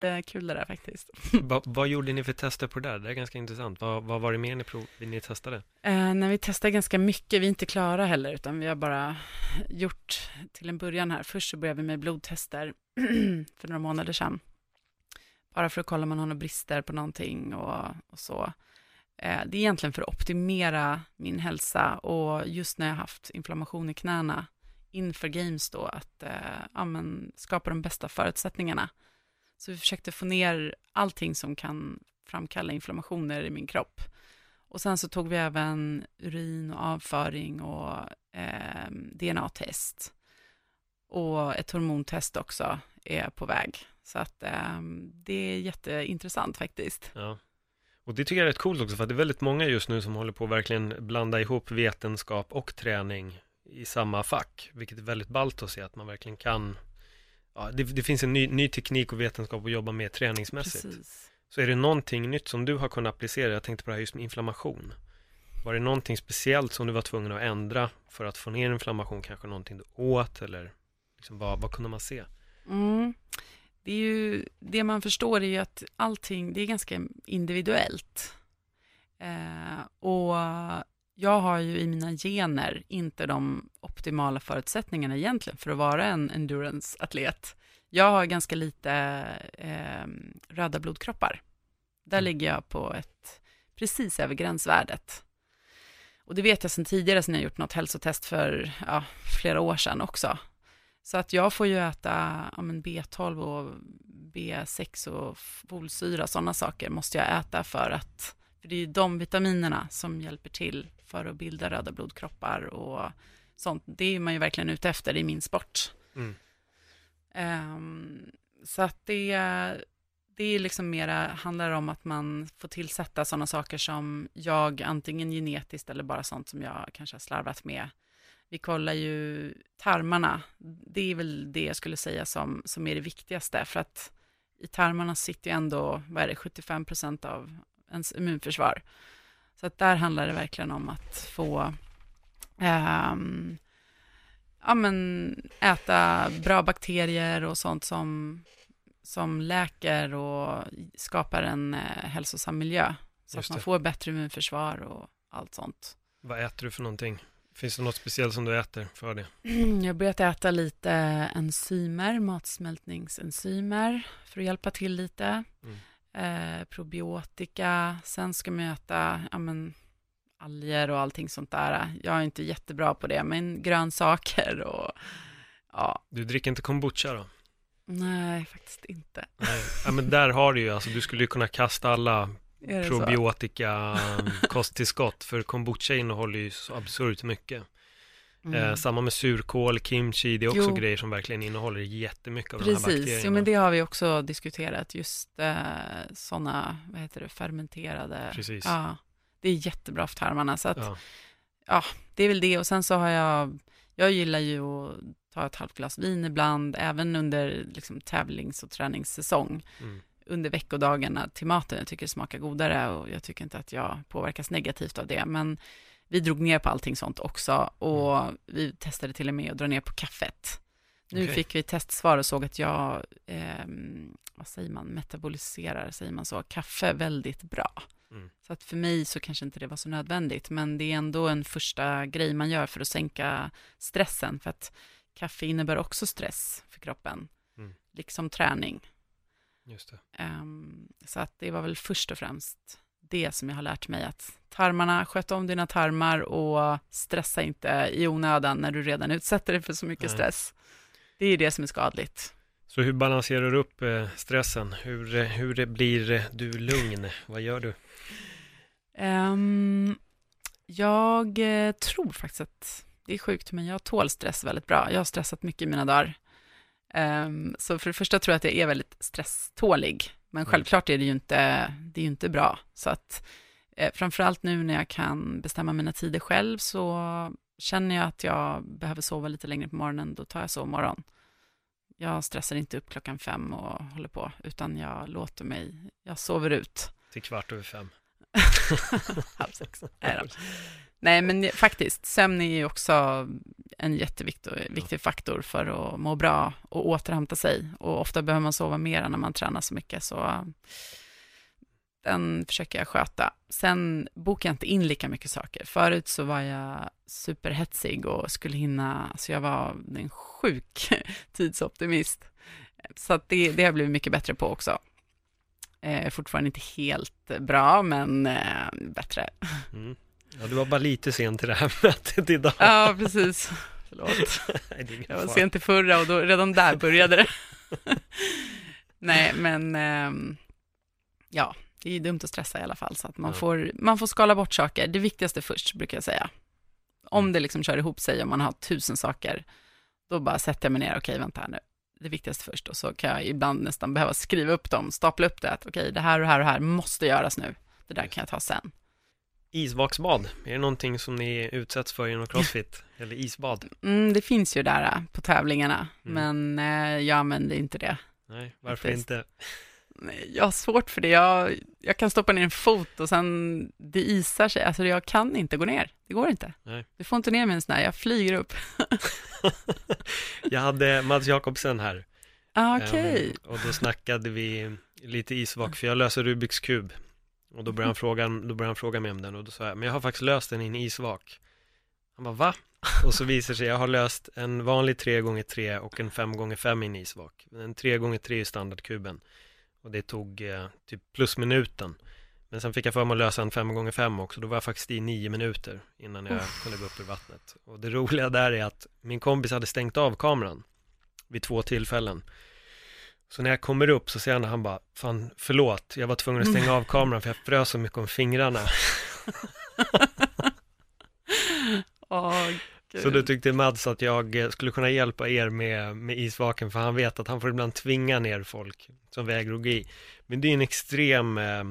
[SPEAKER 1] Det är kul det där faktiskt.
[SPEAKER 2] Va, vad gjorde ni för tester på det där? Det är ganska intressant. Vad, vad var det mer ni, prov, ni testade?
[SPEAKER 1] Eh, när vi testar ganska mycket, vi är inte klara heller, utan vi har bara gjort till en början här. Först så började vi med blodtester för några månader sedan. Bara för att kolla om man har några brister på någonting och, och så. Eh, det är egentligen för att optimera min hälsa och just när jag haft inflammation i knäna inför games då, att eh, ja, skapa de bästa förutsättningarna. Så vi försökte få ner allting som kan framkalla inflammationer i min kropp. Och sen så tog vi även urin och avföring och eh, DNA-test. Och ett hormontest också är på väg. Så att eh, det är jätteintressant faktiskt.
[SPEAKER 2] Ja. Och det tycker jag är rätt coolt också, för att det är väldigt många just nu som håller på att verkligen blanda ihop vetenskap och träning i samma fack, vilket är väldigt ballt att se att man verkligen kan ja, det, det, finns en ny, ny, teknik och vetenskap att jobba med träningsmässigt. Precis. Så är det någonting nytt som du har kunnat applicera, jag tänkte på det här just med inflammation. Var det någonting speciellt som du var tvungen att ändra för att få ner inflammation, kanske någonting du åt eller liksom vad, vad kunde man se?
[SPEAKER 1] Mm. Det, är ju, det man förstår är ju att allting, det är ganska individuellt. Eh, och jag har ju i mina gener inte de optimala förutsättningarna egentligen för att vara en endurance-atlet. Jag har ganska lite eh, röda blodkroppar. Där mm. ligger jag på ett precis över gränsvärdet. Och det vet jag sedan tidigare, sen jag gjort något hälsotest för ja, flera år sedan också. Så att jag får ju äta ja, men B12 och B6 och folsyra, sådana saker måste jag äta för att, för det är ju de vitaminerna som hjälper till för att bilda röda blodkroppar och sånt. Det är man ju verkligen ute efter i min sport. Mm. Um, så att det, det är liksom mera, handlar om att man får tillsätta sådana saker som jag antingen genetiskt eller bara sånt som jag kanske har slarvat med. Vi kollar ju tarmarna, det är väl det jag skulle säga som, som är det viktigaste, för att i tarmarna sitter ju ändå, vad är det, 75 procent av ens immunförsvar. Så att där handlar det verkligen om att få um, ja, men äta bra bakterier och sånt som, som läker och skapar en eh, hälsosam miljö. Så Just att man det. får bättre immunförsvar och allt sånt.
[SPEAKER 2] Vad äter du för någonting? Finns det något speciellt som du äter för det?
[SPEAKER 1] Jag har börjat äta lite enzymer, matsmältningsenzymer, för att hjälpa till lite. Mm eh, probiotika, sen ska man äta ja, men, alger och allting sånt där. Jag är inte jättebra på det, men grönsaker och ja.
[SPEAKER 2] Du dricker inte kombucha då?
[SPEAKER 1] Nej, faktiskt inte.
[SPEAKER 2] Nej. Ja, men där har du ju, alltså du skulle ju kunna kasta alla probiotika kosttillskott, för kombucha innehåller ju så absurt mycket. Mm. Eh, samma med surkål, kimchi, det är också jo. grejer som verkligen innehåller jättemycket av Precis. de här bakterierna.
[SPEAKER 1] Precis, men det har vi också diskuterat, just eh, sådana, vad heter det, fermenterade.
[SPEAKER 2] Precis.
[SPEAKER 1] Ja, det är jättebra för tarmarna, så att, ja. ja, det är väl det. Och sen så har jag, jag gillar ju att ta ett halvt glas vin ibland, även under liksom, tävlings och träningssäsong. Mm under veckodagarna till maten. Jag tycker det smakar godare och jag tycker inte att jag påverkas negativt av det. Men vi drog ner på allting sånt också och mm. vi testade till och med att dra ner på kaffet. Nu okay. fick vi testsvar och såg att jag, eh, vad säger man, metaboliserar, säger man så, kaffe väldigt bra. Mm. Så att för mig så kanske inte det var så nödvändigt, men det är ändå en första grej man gör för att sänka stressen, för att kaffe innebär också stress för kroppen, mm. liksom träning.
[SPEAKER 2] Just
[SPEAKER 1] det. Um, så att det var väl först och främst det som jag har lärt mig, att tarmarna, sköt om dina tarmar och stressa inte i onödan när du redan utsätter dig för så mycket Nej. stress. Det är det som är skadligt.
[SPEAKER 2] Så hur balanserar du upp eh, stressen? Hur, eh, hur blir du lugn? Vad gör du?
[SPEAKER 1] Um, jag eh, tror faktiskt att det är sjukt, men jag tål stress väldigt bra. Jag har stressat mycket i mina dagar. Um, så för det första tror jag att jag är väldigt stresstålig. Men mm. självklart är det ju inte, det är inte bra. Så att eh, framförallt nu när jag kan bestämma mina tider själv så känner jag att jag behöver sova lite längre på morgonen, då tar jag sovmorgon. jag stressar inte upp klockan fem och håller på, utan jag låter mig, jag sover ut.
[SPEAKER 2] Till kvart över fem.
[SPEAKER 1] Halv sex. Nej, då. Nej, men faktiskt, sömn är ju också en jätteviktig viktig faktor för att må bra och återhämta sig. Och ofta behöver man sova mer när man tränar så mycket, så äh, den försöker jag sköta. Sen bokar jag inte in lika mycket saker. Förut så var jag superhetsig och skulle hinna, så jag var en sjuk tidsoptimist. Så att det, det har jag blivit mycket bättre på också. Eh, fortfarande inte helt bra, men eh, bättre.
[SPEAKER 2] Mm. Ja, du var bara lite sen till det här mötet idag.
[SPEAKER 1] Ja, precis. Förlåt.
[SPEAKER 2] Nej,
[SPEAKER 1] jag var sen till förra och då, redan där började det. Nej, men eh, ja, det är dumt att stressa i alla fall, så att man, ja. får, man får skala bort saker. Det viktigaste först, brukar jag säga. Om mm. det liksom kör ihop sig, om man har tusen saker, då bara sätter jag mig ner, okej, vänta här nu, det viktigaste först, och så kan jag ibland nästan behöva skriva upp dem, stapla upp det, att okej, det här och här och här måste göras nu, det där kan jag ta sen.
[SPEAKER 2] Isvaksbad, är det någonting som ni utsätts för inom Crossfit? Eller isbad?
[SPEAKER 1] Mm, det finns ju där äh, på tävlingarna, mm. men eh, jag använder inte det.
[SPEAKER 2] Nej, varför Faktiskt. inte?
[SPEAKER 1] jag har svårt för det. Jag, jag kan stoppa ner en fot och sen det isar sig. Alltså jag kan inte gå ner. Det går inte. Nej. Du får inte ner mig en sån här. Jag flyger upp.
[SPEAKER 2] jag hade Mats Jakobsen här.
[SPEAKER 1] Ah. Okay. Um,
[SPEAKER 2] och då snackade vi lite isvak, för jag löser Rubiks kub. Och då började, han fråga, då började han fråga mig om den och då sa jag, men jag har faktiskt löst den i en isvak. Han bara, va? Och så visar sig, jag har löst en vanlig 3x3 och en 5x5 i en isvak. En 3x3 är standardkuben. Och det tog eh, typ plus minuten. Men sen fick jag för mig att lösa en 5x5 också. Då var jag faktiskt i nio minuter innan jag Uff. kunde gå upp ur vattnet. Och det roliga där är att min kompis hade stängt av kameran vid två tillfällen. Så när jag kommer upp så säger han, han bara, fan förlåt, jag var tvungen att stänga av kameran för jag frös så mycket om fingrarna.
[SPEAKER 1] oh,
[SPEAKER 2] så då tyckte Mads att jag eh, skulle kunna hjälpa er med, med isvaken, för han vet att han får ibland tvinga ner folk som vägrar i. Men det är en extrem eh,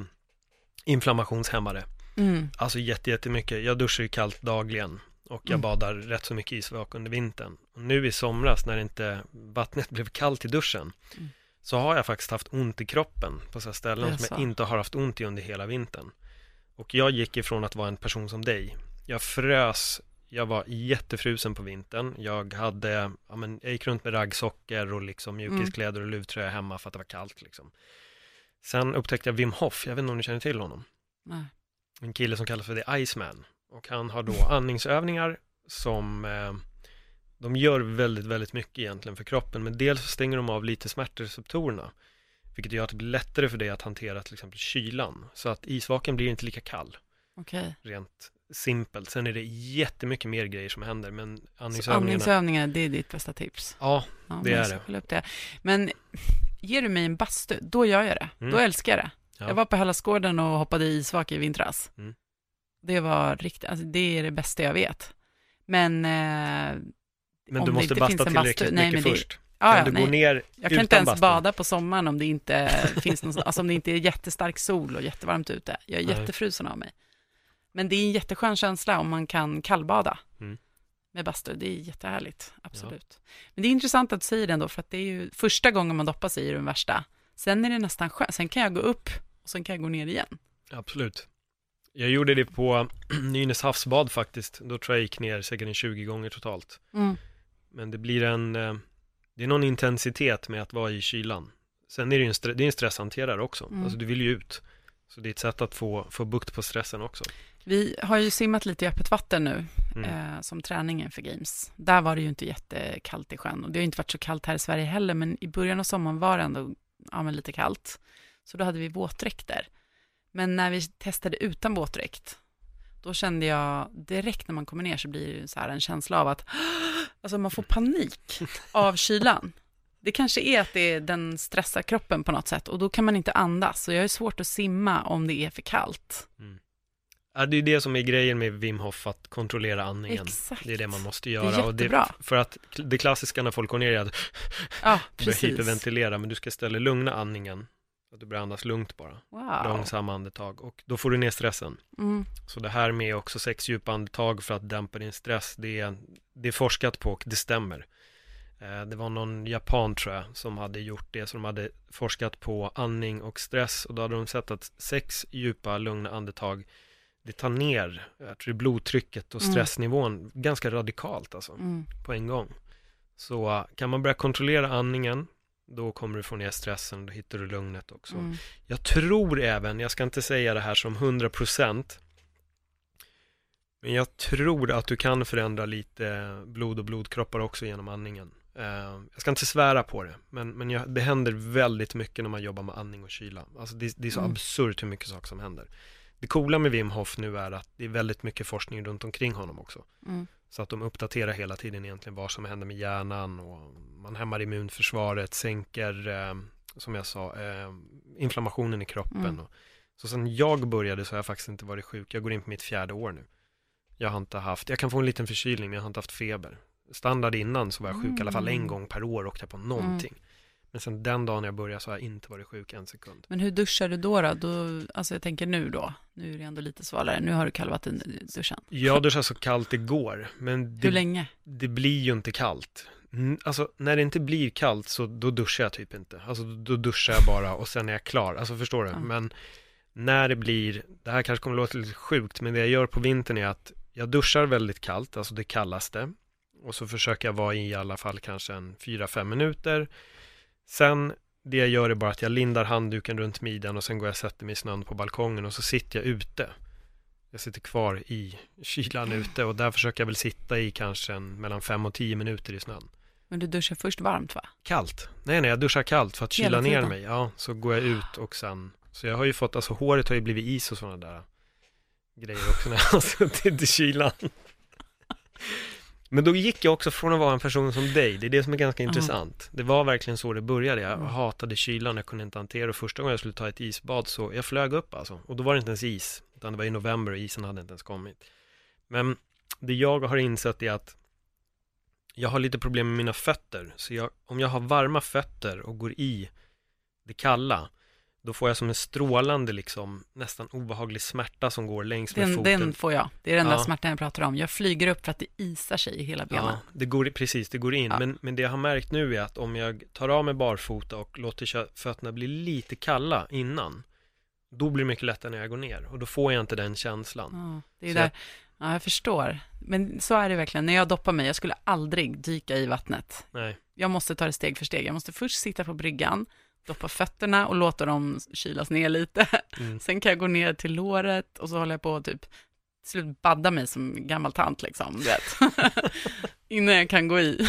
[SPEAKER 2] inflammationshämmare. Mm. Alltså jättemycket. Jag duschar ju kallt dagligen och jag mm. badar rätt så mycket isvak under vintern. Och nu i somras när inte vattnet blev kallt i duschen mm. Så har jag faktiskt haft ont i kroppen på så ställen som jag inte har haft ont i under hela vintern. Och jag gick ifrån att vara en person som dig. Jag frös jag var jättefrusen på vintern. Jag hade, ja men, jag gick runt med raggsockor och liksom mjukiskläder och luvtröja hemma för att det var kallt liksom. Sen upptäckte jag Wim Hof, jag vet inte om ni känner till honom?
[SPEAKER 1] Nej.
[SPEAKER 2] En kille som kallas för The Iceman. Och han har då andningsövningar som eh, de gör väldigt, väldigt mycket egentligen för kroppen. Men dels stänger de av lite smärtreceptorerna. Vilket gör att det blir lättare för dig att hantera till exempel kylan. Så att isvaken blir inte lika kall.
[SPEAKER 1] Okay.
[SPEAKER 2] Rent simpelt. Sen är det jättemycket mer grejer som händer, men
[SPEAKER 1] andningsövningarna... andningsövningar, det är ditt bästa tips?
[SPEAKER 2] Ja, ja det är det.
[SPEAKER 1] Upp det. Men ger du mig en bastu, då gör jag det. Mm. Då älskar jag det. Ja. Jag var på Hellasgården och hoppade i isvak i vintras. Mm. Det var riktigt, alltså det är det bästa jag vet. Men, eh,
[SPEAKER 2] men du måste basta tillräckligt mycket nej, först.
[SPEAKER 1] Ah, kan du nej. gå ner Jag kan inte ens bastu? bada på sommaren om det inte finns någon, alltså om det inte är jättestark sol och jättevarmt ute. Jag är nej. jättefrusen av mig. Men det är en jätteskön känsla om man kan kallbada mm. med bastu. Det är jättehärligt, absolut. Ja. Men det är intressant att du säger det ändå, för att det är ju första gången man doppar sig i den värsta. Sen är det nästan skönt, sen kan jag gå upp och sen kan jag gå ner igen.
[SPEAKER 2] Absolut. Jag gjorde det på Nynäs havsbad faktiskt. Då tror jag gick ner säkert en 20 gånger totalt. Mm. Men det blir en, eh, det är någon intensitet med att vara i kylan. Sen är det ju en, det är en stresshanterare också. Mm. Alltså du vill ju ut. Så det är ett sätt att få, få bukt på stressen också.
[SPEAKER 1] Vi har ju simmat lite i öppet vatten nu, mm. eh, som träningen för Games. Där var det ju inte jättekallt i sjön och det har inte varit så kallt här i Sverige heller, men i början av sommaren var det ändå ja, men lite kallt. Så då hade vi våtdräkter. Men när vi testade utan våtdräkt, då kände jag direkt när man kommer ner så blir det så en känsla av att alltså man får panik av kylan. Det kanske är att det den stressar kroppen på något sätt och då kan man inte andas. Så jag är svårt att simma om det är för kallt. Mm.
[SPEAKER 2] Ja, det är det som är grejen med Wim Hof, att kontrollera andningen.
[SPEAKER 1] Exakt.
[SPEAKER 2] Det är det man måste göra. Det
[SPEAKER 1] är jättebra.
[SPEAKER 2] Och det, för att det klassiska när folk går ner är att
[SPEAKER 1] ja,
[SPEAKER 2] hyperventilera, men du ska istället lugna andningen. Så att du börjar andas lugnt bara.
[SPEAKER 1] Wow.
[SPEAKER 2] Långsamma andetag. Och då får du ner stressen. Mm. Så det här med också sex djupa andetag för att dämpa din stress, det är, det är forskat på och det stämmer. Eh, Det var någon japan tror jag som hade gjort det, så de hade forskat på andning och stress och då hade de sett att sex djupa lugna andetag det tar ner, jag tror det blodtrycket och
[SPEAKER 1] Mm.
[SPEAKER 2] stressnivån ganska radikalt alltså,
[SPEAKER 1] Mm.
[SPEAKER 2] på en gång. Så eh, kan man börja kontrollera andningen, då kommer du få ner stressen, då hittar du lugnet också.
[SPEAKER 1] Mm.
[SPEAKER 2] Jag tror även, jag ska inte säga det här som 100% men jag tror att du kan förändra lite blod och blodkroppar också genom andningen. Eh, jag ska inte svära på det, men, men jag, det händer väldigt mycket när man jobbar med andning och kyla. Alltså det, det är så
[SPEAKER 1] Mm.
[SPEAKER 2] absurt hur mycket saker som händer. Det coola med Wim Hof nu är att det är väldigt mycket forskning runt omkring honom också.
[SPEAKER 1] Mm.
[SPEAKER 2] Så att de uppdaterar hela tiden egentligen vad som händer med hjärnan och man hämmar immunförsvaret, sänker, eh, som jag sa, eh, inflammationen i kroppen.
[SPEAKER 1] Mm.
[SPEAKER 2] Och, så sen jag började så har jag faktiskt inte varit sjuk. Jag går in på mitt fjärde år nu. Jag har inte haft, jag kan få en liten förkylning men jag har inte haft feber. Standard innan så var jag sjuk i alla fall en
[SPEAKER 1] Mm.
[SPEAKER 2] gång per år åkte jag på någonting. Men sen den dagen jag började så har jag inte varit sjuk en sekund.
[SPEAKER 1] Men hur duschar du då, då? då? Alltså jag tänker nu då, nu är det ändå lite svalare, nu har du kalvat in duschen.
[SPEAKER 2] Jag duschade så kallt igår, men
[SPEAKER 1] Hur
[SPEAKER 2] det,
[SPEAKER 1] länge?
[SPEAKER 2] det blir ju inte kallt. Alltså när det inte blir kallt så då duschar jag typ inte. Alltså då duschar jag bara och sen är jag klar. Alltså förstår du?
[SPEAKER 1] Ja.
[SPEAKER 2] Men när det blir, det här kanske kommer låta lite sjukt, men det jag gör på vintern är att jag duschar väldigt kallt, alltså det kallaste. Och så försöker jag vara i i alla fall kanske en 4-5 minuter. Sen det jag gör är bara att jag lindar handduken runt midjan och sen går jag och sätter mig i snön på balkongen och så sitter jag ute. Jag sitter kvar i kylan ute och där försöker jag väl sitta i kanske en, mellan 5 och 10 minuter i snön.
[SPEAKER 1] Men du duschar först varmt va?
[SPEAKER 2] Kallt. Nej, nej, jag duschar kallt för att kyla ner mig. Ja, så går jag ut och sen, så jag har ju fått, alltså håret har ju blivit is och sådana där grejer också när jag har suttit i kylan. Men då gick jag också från att vara en person som dig, det är det som är ganska
[SPEAKER 1] Ja.
[SPEAKER 2] intressant. Det var verkligen så det började, jag
[SPEAKER 1] Mm.
[SPEAKER 2] hatade kylan, jag kunde inte hantera det. Första gången jag skulle ta ett isbad så, jag flög upp alltså. Och då var det inte ens is, utan det var i november och isen hade inte ens kommit. Men det jag har insett är att jag har lite problem med mina fötter. Så jag, om jag har varma fötter och går i det kalla, då får jag som en strålande liksom, nästan obehaglig smärta som går längs med
[SPEAKER 1] Den,
[SPEAKER 2] foten.
[SPEAKER 1] den får jag. Det är den där
[SPEAKER 2] Ja.
[SPEAKER 1] smärtan jag pratar om. Jag flyger upp för att det isar sig i hela benen.
[SPEAKER 2] Ja, det går, precis, det går in.
[SPEAKER 1] Ja.
[SPEAKER 2] Men, men det jag har märkt nu är att om jag tar av mig barfota och låter fötterna bli lite kalla innan, då blir det mycket lättare när jag går ner. Och då får jag inte den känslan.
[SPEAKER 1] Ja, det är
[SPEAKER 2] Så
[SPEAKER 1] där. Ja, jag förstår. Men så är det verkligen. När jag doppar mig, jag skulle aldrig dyka i vattnet.
[SPEAKER 2] Nej,
[SPEAKER 1] Jag måste ta det steg för steg. Jag måste först sitta på bryggan, doppa fötterna och låta dem kylas ner lite.
[SPEAKER 2] Mm.
[SPEAKER 1] Sen kan jag gå ner till låret och så håller jag på att typ till slut badda mig som gammal tant liksom, du vet. Innan jag kan gå i.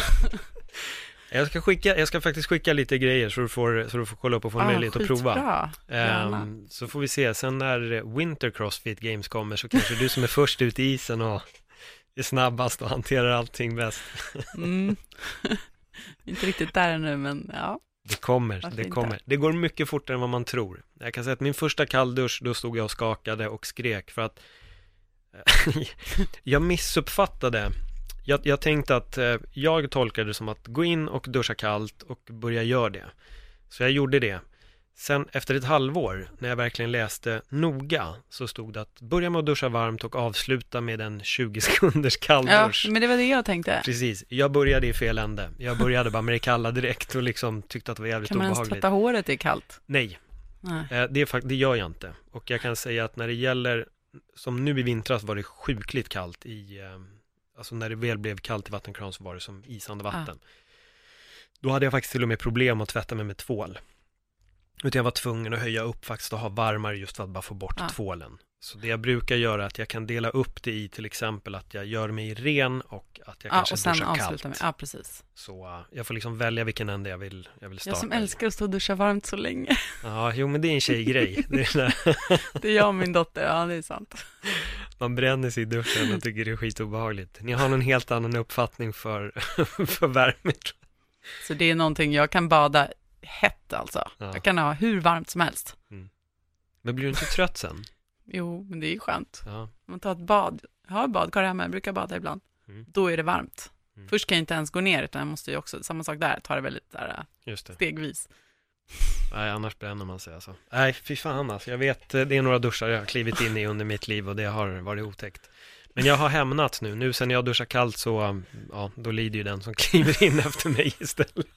[SPEAKER 2] jag ska, skicka, jag ska faktiskt skicka lite grejer så du får, så du får kolla upp och få en möjlighet att prova.
[SPEAKER 1] Ah.
[SPEAKER 2] Ehm, så får vi se, sen när Winter Crossfit Games kommer så kanske du som är först ut i isen och är snabbast och hanterar allting bäst.
[SPEAKER 1] Mm. Inte riktigt där ännu, men ja.
[SPEAKER 2] Det kommer,
[SPEAKER 1] Varför
[SPEAKER 2] det
[SPEAKER 1] inte?
[SPEAKER 2] kommer. Det går mycket fortare än vad man tror. Jag kan säga att min första kalldusch, då stod jag och skakade och skrek för att jag missuppfattade. Jag, jag tänkte att eh, jag tolkade det som att gå in och duscha kallt och börja göra det. Så jag gjorde det. Sen efter ett halvår, när jag verkligen läste noga, så stod det att börja med att duscha varmt och avsluta med en 20 sekunders
[SPEAKER 1] ja.
[SPEAKER 2] kalldusch.
[SPEAKER 1] Men det var det jag tänkte.
[SPEAKER 2] Precis, jag började i fel ände. Jag började bara med det kalla direkt och liksom tyckte att det var jävligt
[SPEAKER 1] Kan man ens
[SPEAKER 2] obehagligt.
[SPEAKER 1] tvätta håret i kallt?
[SPEAKER 2] Nej,
[SPEAKER 1] Nej.
[SPEAKER 2] eh, det, är det gör jag inte. Och jag kan säga att när det gäller, som nu i vintras var det sjukligt kallt i, eh, alltså när det väl blev kallt i vattenkran så var det som isande vatten. Då hade jag faktiskt till och med problem att tvätta mig med tvål. Utan jag var tvungen att höja upp faktiskt och ha varmare just för att bara få bort
[SPEAKER 1] Ja.
[SPEAKER 2] tvålen. Så det jag brukar göra är att jag kan dela upp det i till exempel att jag gör mig ren och att jag
[SPEAKER 1] Ja,
[SPEAKER 2] kanske
[SPEAKER 1] och sen
[SPEAKER 2] duschar kallt.
[SPEAKER 1] med, ja precis.
[SPEAKER 2] Så uh, jag får liksom välja vilken ände jag vill, jag vill starta
[SPEAKER 1] Jag som älskar att stå och duscha varmt så länge.
[SPEAKER 2] Ja, jo men det är en tjejgrej. Det är
[SPEAKER 1] Det är jag och min dotter, ja det är sant.
[SPEAKER 2] man bränner sig i duschen och tycker det är skitobehagligt. Ni har någon helt annan uppfattning för, för värme.
[SPEAKER 1] Så det är någonting, jag kan bada hett alltså.
[SPEAKER 2] Ja.
[SPEAKER 1] Jag kan ha hur varmt som helst.
[SPEAKER 2] Men blir du inte trött sen?
[SPEAKER 1] Jo, men det är ju skönt.
[SPEAKER 2] Ja,
[SPEAKER 1] man tar ett bad, jag har badkar hemma, jag brukar bada ibland.
[SPEAKER 2] Mm.
[SPEAKER 1] Då är det varmt.
[SPEAKER 2] Mm.
[SPEAKER 1] Först kan jag inte ens gå ner, utan jag måste ju också, samma sak där, ta det väldigt där,
[SPEAKER 2] just det.
[SPEAKER 1] stegvis.
[SPEAKER 2] Nej, annars bränner man sig alltså. Nej, fy fan alltså. Jag vet, eh, det är några duschar jag har klivit in i under mitt liv och det har varit otäckt. Men jag har hämnats nu. Nu sen jag duschar kallt så, ja, då lider ju den som kliver in efter mig istället.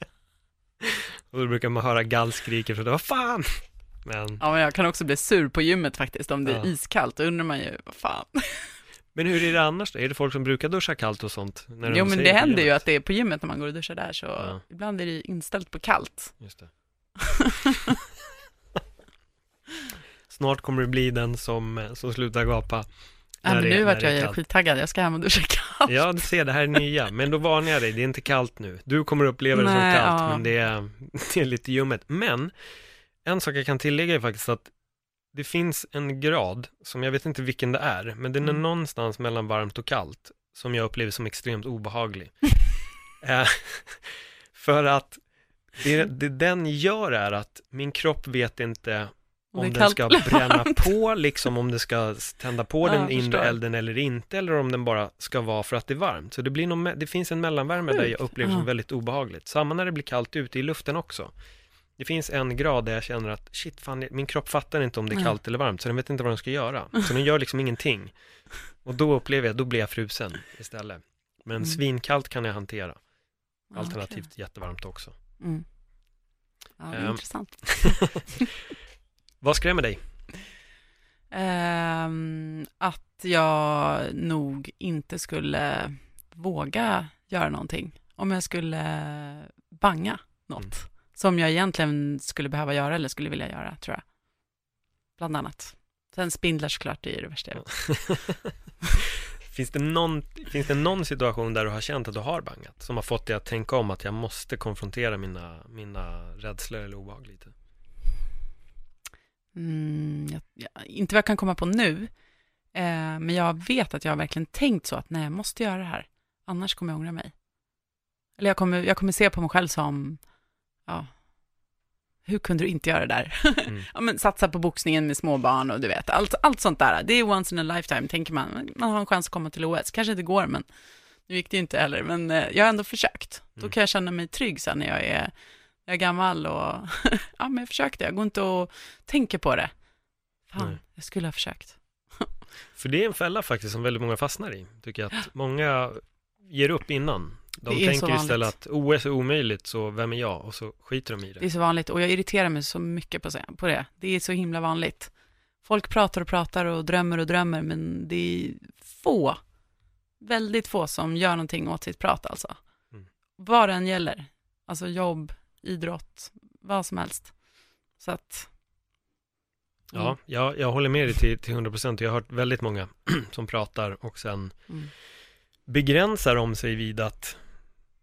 [SPEAKER 2] Och då brukar man höra gallskriket för det, vad fan! Men,
[SPEAKER 1] Ja, men jag kan också bli sur på gymmet faktiskt, om det är
[SPEAKER 2] Ja.
[SPEAKER 1] iskallt, då undrar man ju, vad fan.
[SPEAKER 2] men hur är det annars då? Är det folk som brukar duscha kallt och sånt? När de
[SPEAKER 1] Jo, men
[SPEAKER 2] säger
[SPEAKER 1] det händer ju att det är på gymmet när man går och duschar där, så
[SPEAKER 2] Ja.
[SPEAKER 1] ibland är det inställt på kallt.
[SPEAKER 2] Just det. Snart kommer det bli den som, som slutar gapa.
[SPEAKER 1] Ja, men nu vart jag
[SPEAKER 2] kallt.
[SPEAKER 1] skittaggad, jag ska hem och duscha kallt.
[SPEAKER 2] Ja, du ser, det här är nya. Men då varnar jag dig, det är inte kallt nu. Du kommer uppleva det
[SPEAKER 1] Nej,
[SPEAKER 2] som kallt,
[SPEAKER 1] ja.
[SPEAKER 2] men det är, det är lite ljummet. Men, en sak jag kan tillägga är faktiskt att det finns en grad, som jag vet inte vilken det är, men den är
[SPEAKER 1] Mm.
[SPEAKER 2] någonstans mellan varmt och kallt, som jag upplever som extremt obehaglig. Eh, För att det, det den gör är att min kropp vet inte
[SPEAKER 1] Om
[SPEAKER 2] den ska bränna på, liksom om det ska tända på den inre elden eller inte, eller om den bara ska vara för att det är varmt. Så det, blir någon, det finns en mellanvärme där jag
[SPEAKER 1] Sjukt.
[SPEAKER 2] upplever som väldigt obehagligt. Samma när det blir kallt ute i luften också. Det finns en grad där jag känner att shit, fan, min kropp fattar inte om det är kallt eller varmt, så den vet inte vad den ska göra. Så den gör liksom ingenting. Och då upplever jag, då blir jag frusen istället. Men
[SPEAKER 1] Mm.
[SPEAKER 2] svinkallt kan jag hantera, alternativt jättevarmt också.
[SPEAKER 1] Mm. Ja, det är
[SPEAKER 2] Ehm.
[SPEAKER 1] intressant.
[SPEAKER 2] Vad skrämmer dig?
[SPEAKER 1] Ehm, att jag nog inte skulle våga göra någonting. Om jag skulle banga något
[SPEAKER 2] Mm.
[SPEAKER 1] som jag egentligen skulle behöva göra eller skulle vilja göra, tror jag. Bland annat. Sen spindlar såklart, det är det värsta jag vet.
[SPEAKER 2] Finns det, någon, finns det någon situation där du har känt att du har bangat? Som har fått dig att tänka om att jag måste konfrontera mina, mina rädslor eller obehag lite?
[SPEAKER 1] Mm, jag, jag, inte vad jag kan komma på nu, eh, men jag vet att jag har verkligen tänkt så att nej, jag måste göra det här, annars kommer jag ångra mig. Eller jag kommer, jag kommer se på mig själv som, ja, hur kunde du inte göra det där?
[SPEAKER 2] Mm.
[SPEAKER 1] ja, men satsa på boxningen med små barn och du vet, allt, allt sånt där. Det är once in a lifetime, tänker man. Man har en chans att komma till OS. Kanske inte går, men nu gick det ju inte heller. Men eh, jag har ändå försökt. Då
[SPEAKER 2] Mm.
[SPEAKER 1] kan jag känna mig trygg sen när jag är, jag är gammal och ja, men jag försökte. Jag går inte och tänker på det. Fan,
[SPEAKER 2] Nej.
[SPEAKER 1] jag skulle ha försökt.
[SPEAKER 2] För det är en fälla faktiskt som väldigt många fastnar i. Tycker jag att många ger upp innan. De
[SPEAKER 1] Det är så
[SPEAKER 2] tänker istället att OS är omöjligt, så vem är jag? Och så skiter de i
[SPEAKER 1] Det är
[SPEAKER 2] det.
[SPEAKER 1] så vanligt och jag irriterar mig så mycket på, det. Det är så himla vanligt. Folk pratar och pratar och drömmer och drömmer, men det är få, väldigt få som gör någonting åt sitt prat alltså.
[SPEAKER 2] Mm.
[SPEAKER 1] Vad än gäller, alltså jobb, idrott, vad som helst. Så att...
[SPEAKER 2] Ja, jag, jag håller med dig till, till 100% Jag har hört väldigt många som pratar och sen
[SPEAKER 1] Mm.
[SPEAKER 2] begränsar de sig vid att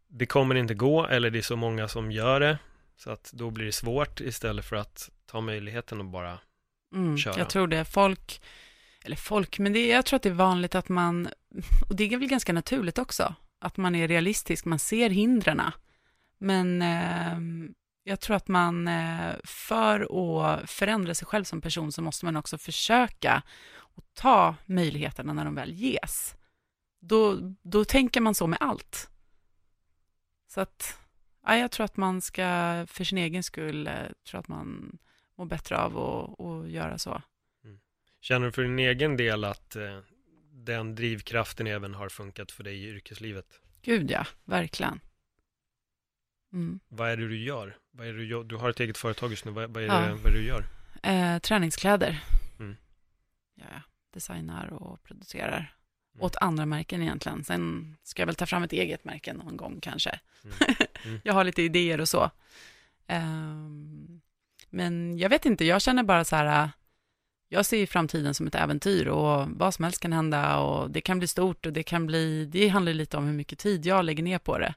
[SPEAKER 2] det kommer inte gå eller det är så många som gör det. Så att då blir det svårt istället för att ta möjligheten och bara
[SPEAKER 1] Mm,
[SPEAKER 2] köra.
[SPEAKER 1] jag tror det. Folk, eller folk, men det, jag tror att det är vanligt att man, och det är väl ganska naturligt också, att man är realistisk, man ser hindren. Men eh, jag tror att man, eh, för att förändra sig själv som person, så måste man också försöka och ta möjligheterna när de väl ges. Då, då tänker man så med allt. Så att, ja, jag tror att man ska, för sin egen skull, eh, tror att man mår bättre av att, att göra så.
[SPEAKER 2] Känner du för din egen del att eh, den drivkraften även har funkat för dig i yrkeslivet?
[SPEAKER 1] Gud ja, verkligen. Mm.
[SPEAKER 2] Vad är det du gör? Vad är det du, gör? du har ett eget företag just nu, vad, vad, är,
[SPEAKER 1] Ja.
[SPEAKER 2] det, vad är det du gör?
[SPEAKER 1] Eh, träningskläder.
[SPEAKER 2] Mm.
[SPEAKER 1] Ja, designar och producerar.
[SPEAKER 2] Mm.
[SPEAKER 1] Åt andra märken egentligen. Sen ska jag väl ta fram ett eget märke någon gång kanske.
[SPEAKER 2] Mm. Mm.
[SPEAKER 1] jag har lite idéer och så. Ehm, men jag vet inte, jag känner bara så här, äh, jag ser framtiden som ett äventyr och vad som helst kan hända och det kan bli stort och det kan bli, det handlar lite om hur mycket tid jag lägger ner på det.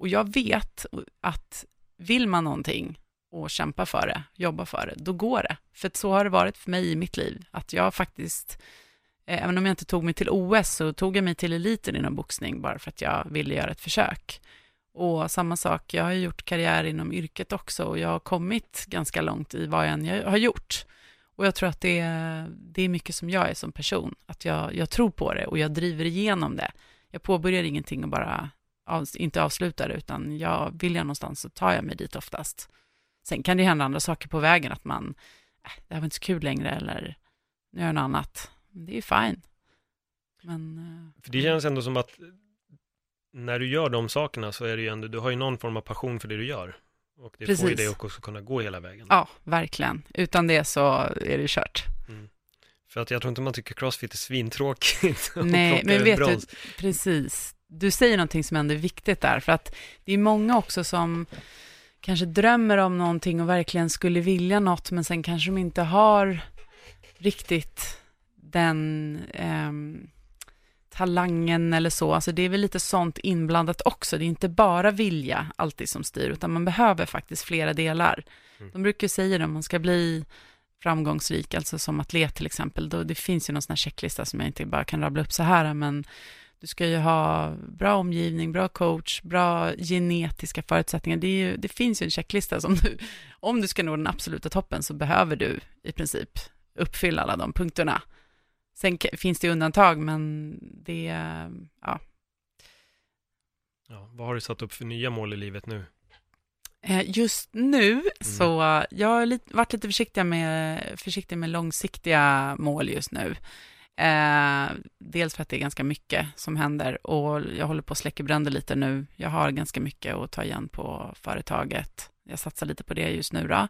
[SPEAKER 1] Och jag vet att vill man någonting och kämpa för det, jobba för det, då går det. För så har det varit för mig i mitt liv, att jag faktiskt, eh, även om jag inte tog mig till OS, så tog jag mig till eliten inom boxning bara för att jag ville göra ett försök. Och samma sak, jag har gjort karriär inom yrket också och jag har kommit ganska långt i vad jag än har gjort. Och jag tror att det är, det är mycket som jag är som person, att jag, jag tror på det och jag driver igenom det. Jag påbörjar ingenting och bara av, inte avslutar utan jag vill jag någonstans så tar jag mig dit oftast. Sen kan det hända andra saker på vägen, att man, äh, det här var inte så kul längre eller nu gör jag något annat. Det är fine. Men, eh,
[SPEAKER 2] För det känns ändå som att när du gör de sakerna så är det ju ändå, du har ju någon form av passion för det du gör. Och det får ju
[SPEAKER 1] Precis.
[SPEAKER 2] dig också kunna gå hela vägen.
[SPEAKER 1] ja, verkligen. Utan det så är det kört.
[SPEAKER 2] För att jag tror inte man tycker crossfit är svintråkigt.
[SPEAKER 1] Nej, men vet
[SPEAKER 2] brons.
[SPEAKER 1] du, precis. Du säger någonting som ändå är viktigt där, för att det är många också som kanske drömmer om någonting och verkligen skulle vilja något, men sen kanske de inte har riktigt den ehm, talangen eller så. Alltså det är väl lite sånt inblandat också. Det är inte bara vilja alltid som styr, utan man behöver faktiskt flera delar.
[SPEAKER 2] Mm.
[SPEAKER 1] De brukar säga det, om man ska bli framgångsrik, alltså som atlet till exempel, då det finns ju någon sån här checklista som jag inte bara kan rabbla upp så här, men du ska ju ha bra omgivning, bra coach, bra genetiska förutsättningar. Det, ju, det finns ju en checklista som du, om du ska nå den absoluta toppen så behöver du i princip uppfylla alla de punkterna. Sen finns det undantag, men det, ja,
[SPEAKER 2] Ja, vad har du satt upp för nya mål i livet nu?
[SPEAKER 1] Eh, Just nu så eh, jag har varit lite försiktig med, försiktig med långsiktiga mål just nu. Eh, dels för att det är ganska mycket som händer och jag håller på att släcka bränder lite nu. Jag har ganska mycket att ta igen på företaget. Jag satsar lite på det just nu då.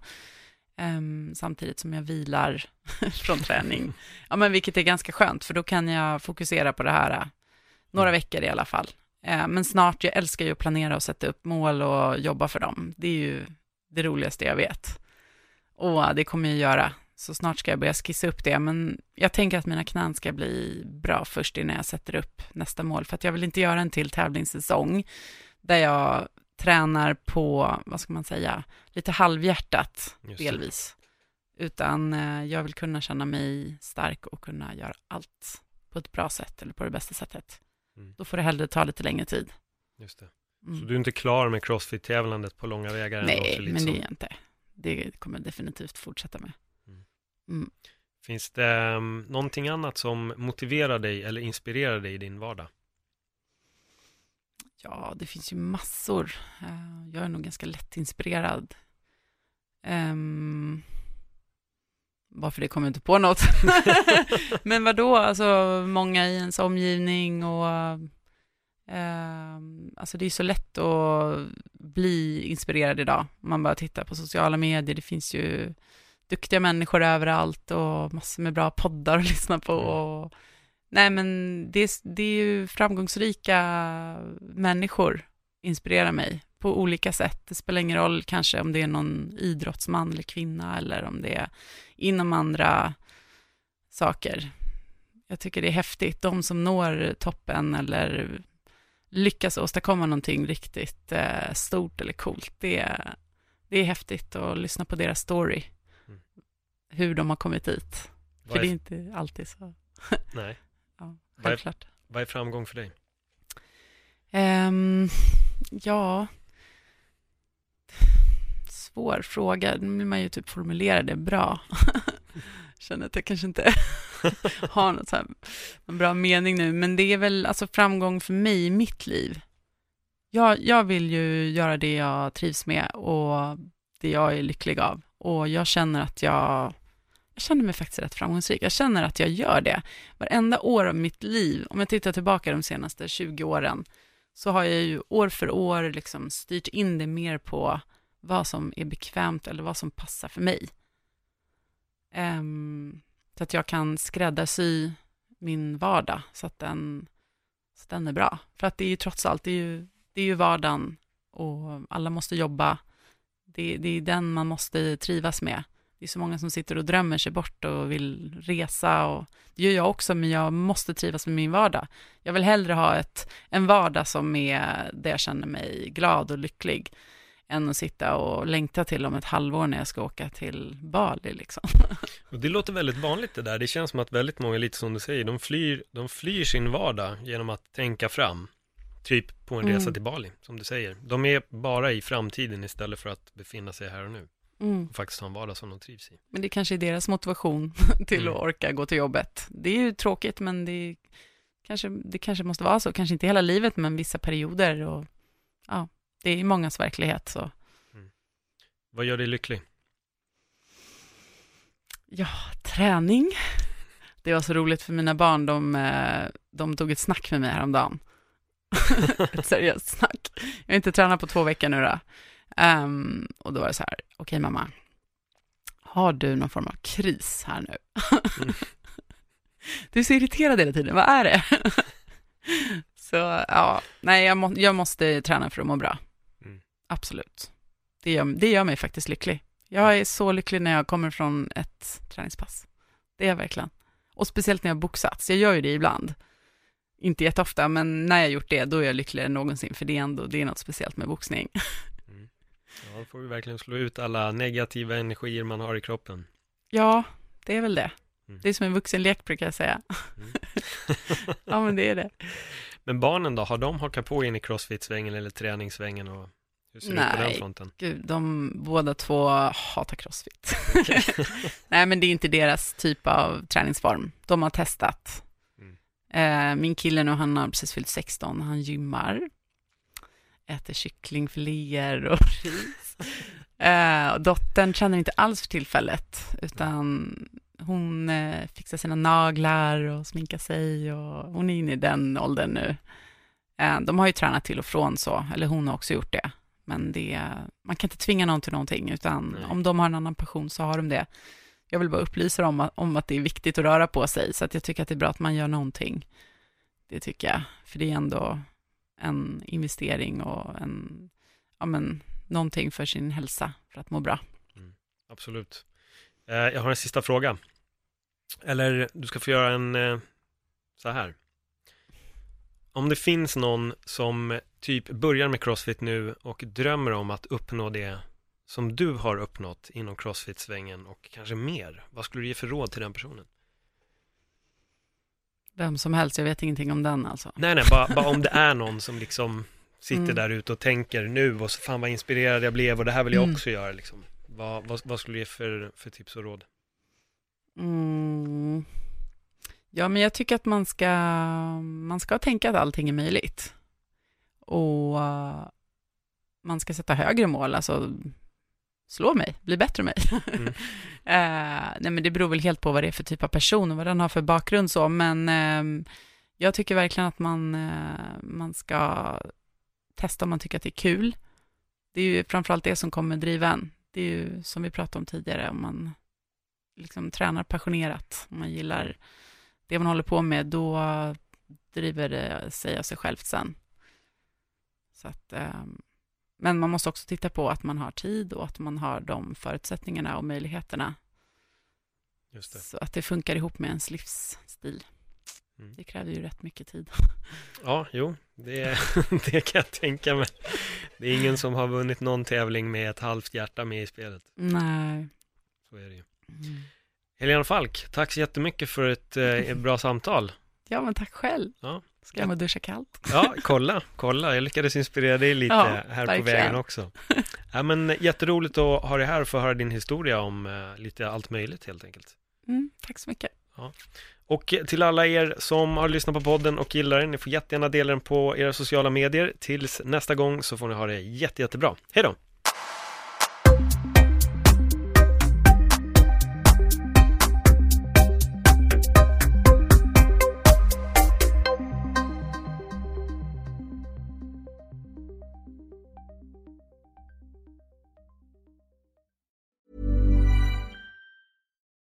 [SPEAKER 1] Ehm, samtidigt som jag vilar från träning. Ja, men vilket är ganska skönt för då kan jag fokusera på det här eh, några veckor i alla fall. Eh, Men snart, jag älskar ju att planera och sätta upp mål och jobba för dem. Det är ju det roligaste jag vet. Och det kommer jag göra. Så snart ska jag börja skissa upp det. Men jag tänker att mina knän ska bli bra först innan jag sätter upp nästa mål. För att jag vill inte göra en till tävlingssäsong där jag tränar på, vad ska man säga, lite halvhjärtat delvis. Utan eh, jag vill kunna känna mig stark och kunna göra allt på ett bra sätt eller på det bästa sättet.
[SPEAKER 2] Mm.
[SPEAKER 1] Då får det hellre ta lite längre tid.
[SPEAKER 2] Just det.
[SPEAKER 1] Mm.
[SPEAKER 2] Så du är inte klar med crossfit-tävlandet på långa vägar?
[SPEAKER 1] Nej, men det är jag inte. Det kommer jag definitivt fortsätta med.
[SPEAKER 2] Mm. Finns det um, någonting annat som motiverar dig eller inspirerar dig i din vardag?
[SPEAKER 1] Ja, det finns ju massor. Eh, Jag är nog ganska lättinspirerad. Um, varför det kommer jag inte på något. Men vad då? alltså många i ens omgivning och ehm, alltså det är så lätt att bli inspirerad idag. Man bara tittar på sociala medier, det finns ju duktiga människor överallt och massor med bra poddar att lyssna på. Och, nej men det, är- det är ju framgångsrika människor inspirerar mig på olika sätt. Det spelar ingen roll kanske om det är någon idrottsman eller kvinna eller om det är inom andra saker. Jag tycker det är häftigt, de som når toppen eller lyckas åstadkomma någonting riktigt eh, stort eller coolt, det är, det är häftigt att lyssna på deras story. Hur de har kommit dit.
[SPEAKER 2] Vad
[SPEAKER 1] För
[SPEAKER 2] är,
[SPEAKER 1] det är inte alltid så
[SPEAKER 2] nej.
[SPEAKER 1] ja,
[SPEAKER 2] Vad är-
[SPEAKER 1] självklart.
[SPEAKER 2] Vad är framgång för dig?
[SPEAKER 1] Ehm, ja, svår fråga. Nu vill man ju typ formulera det bra. Känner att jag kanske inte har något så här, någon bra mening nu, men det är väl alltså framgång för mig i mitt liv. Jag, jag vill ju göra det jag trivs med och det jag är lycklig av. Och jag känner att jag, jag känner mig faktiskt rätt framgångsrik. Jag känner att jag gör det. Varenda år av mitt liv, om jag tittar tillbaka de senaste 20 åren, så har jag ju år för år liksom styrt in det mer på vad som är bekvämt eller vad som passar för mig. Um, så att jag kan skräddarsy min vardag så att den, så att den är bra. För att det är ju trots allt, det är ju, det är ju vardagen och alla måste jobba. Det, det är den man måste trivas med. Det är så många som sitter och drömmer sig bort och vill resa och det gör jag också, men jag måste trivas med min vardag. Jag vill hellre ha ett, en vardag som är där jag känner mig glad och lycklig än att sitta och längta till om ett halvår när jag ska åka till Bali liksom.
[SPEAKER 2] Och det låter väldigt vanligt det där. Det känns som att väldigt många, lite som du säger, de flyr, de flyr sin vardag genom att tänka fram. Typ på en
[SPEAKER 1] Mm.
[SPEAKER 2] resa till Bali, som du säger. De är bara i framtiden istället för att befinna sig här och nu.
[SPEAKER 1] Mm.
[SPEAKER 2] Och faktiskt ha en vardag som de trivs i.
[SPEAKER 1] Men det kanske är deras motivation till
[SPEAKER 2] Mm.
[SPEAKER 1] att orka gå till jobbet. Det är ju tråkigt, men det, är, kanske, det kanske måste vara så. Kanske inte hela livet, men vissa perioder. Och, ja, det är mångas verklighet. Så.
[SPEAKER 2] Vad gör dig lycklig?
[SPEAKER 1] Ja, träning. Det Det var så roligt för mina barn, de, eh, de tog ett snack med mig häromdagen. ett seriöst snack. Jag har inte tränat på två veckor nu då. Um, och då var det så här, okej okay, mamma, har du någon form av kris här nu? mm. Du är så irriterad hela tiden, vad är det? så ja, nej, jag, må, jag måste träna för att må bra. Mm. Absolut. Det gör, det gör mig faktiskt lycklig. Jag är så lycklig när jag kommer från ett träningspass. Det är jag verkligen. Och speciellt när jag boxats. Jag gör ju det ibland. Inte jätteofta, men när jag gjort det, då är jag lyckligare än någonsin, för det är ändå, det är något speciellt med boxning.
[SPEAKER 2] Ja, då får vi verkligen slå ut alla negativa energier man har i kroppen.
[SPEAKER 1] Ja, det är väl det. Mm. Det är som en vuxenlek brukar jag säga. Mm. ja, men det är det.
[SPEAKER 2] Men barnen då, har de hakat på in i crossfit-svängen eller träningssvängen och hur ser Nej, det ut på den fronten?
[SPEAKER 1] Gud, de båda två hatar crossfit. Okay. Nej, men det är inte deras typ av träningsform. De har testat. Mm. Eh, min kille nu, han har precis fyllt 16, han gymmar. Äter kycklingfiléer och ris. Eh, dottern känner inte alls för tillfället, utan hon eh, fixar sina naglar och sminkar sig och hon är inne i den åldern nu. Eh, de har ju tränat till och från så, eller hon har också gjort det. Men det, man kan inte tvinga någon till någonting, utan Nej. om de har en annan passion så har de det. Jag vill bara upplysa dem om, om att det är viktigt att röra på sig, så att jag tycker att det är bra att man gör någonting. Det tycker jag, för det är ändå en investering och en, ja men, någonting för sin hälsa, för att må bra. Mm,
[SPEAKER 2] absolut. Eh, jag har en sista fråga. Eller du ska få göra en eh, så här. Om det finns någon som typ börjar med crossfit nu och drömmer om att uppnå det som du har uppnått inom crossfit-svängen och kanske mer, vad skulle du ge för råd till den personen?
[SPEAKER 1] Vem som helst, jag vet ingenting om den alltså.
[SPEAKER 2] Nej, nej, bara, bara om det är någon som liksom sitter mm. där ute och tänker nu och så fan vad inspirerad jag blev och det här vill jag mm. också göra liksom. Vad, vad, vad, skulle du ge för, för tips och råd?
[SPEAKER 1] Mm. Ja, men jag tycker att man ska, man ska tänka att allting är möjligt. Och uh, man ska sätta högre mål, alltså slå mig, bli bättre mig. Mm. uh, nej, men det beror väl helt på vad det är för typ av person och vad den har för bakgrund så, men uh, jag tycker verkligen att man, eh, man ska testa om man tycker att det är kul. Det är ju framförallt det som kommer driva en. Det är ju som vi pratade om tidigare, om man liksom tränar passionerat, om man gillar det man håller på med, då driver det sig av sig självt sen. Så att, ehm, men man måste också titta på att man har tid och att man har de förutsättningarna och möjligheterna. Så att det funkar ihop med ens livsstil. Mm. Det kräver ju rätt mycket tid.
[SPEAKER 2] Ja, jo, det, det kan jag tänka mig. Det är ingen som har vunnit någon tävling med ett halvt hjärta med i spelet.
[SPEAKER 1] Nej.
[SPEAKER 2] Så är det ju. Mm. Helena Falk, tack så jättemycket för ett, eh, ett bra samtal.
[SPEAKER 1] Ja, men tack själv. Ja. Ska jag duscha kallt?
[SPEAKER 2] Ja, kolla, kolla. Jag lyckades inspirera dig lite ja, här verkligen. på vägen också. Ja, men jätteroligt att ha dig här och få höra din historia om uh, lite allt möjligt helt enkelt.
[SPEAKER 1] Mm, tack så mycket.
[SPEAKER 2] Ja. Och till alla er som har lyssnat på podden och gillar den, ni får jättegärna dela den på era sociala medier. Tills nästa gång så får ni ha det jätte, jättebra. Hej då!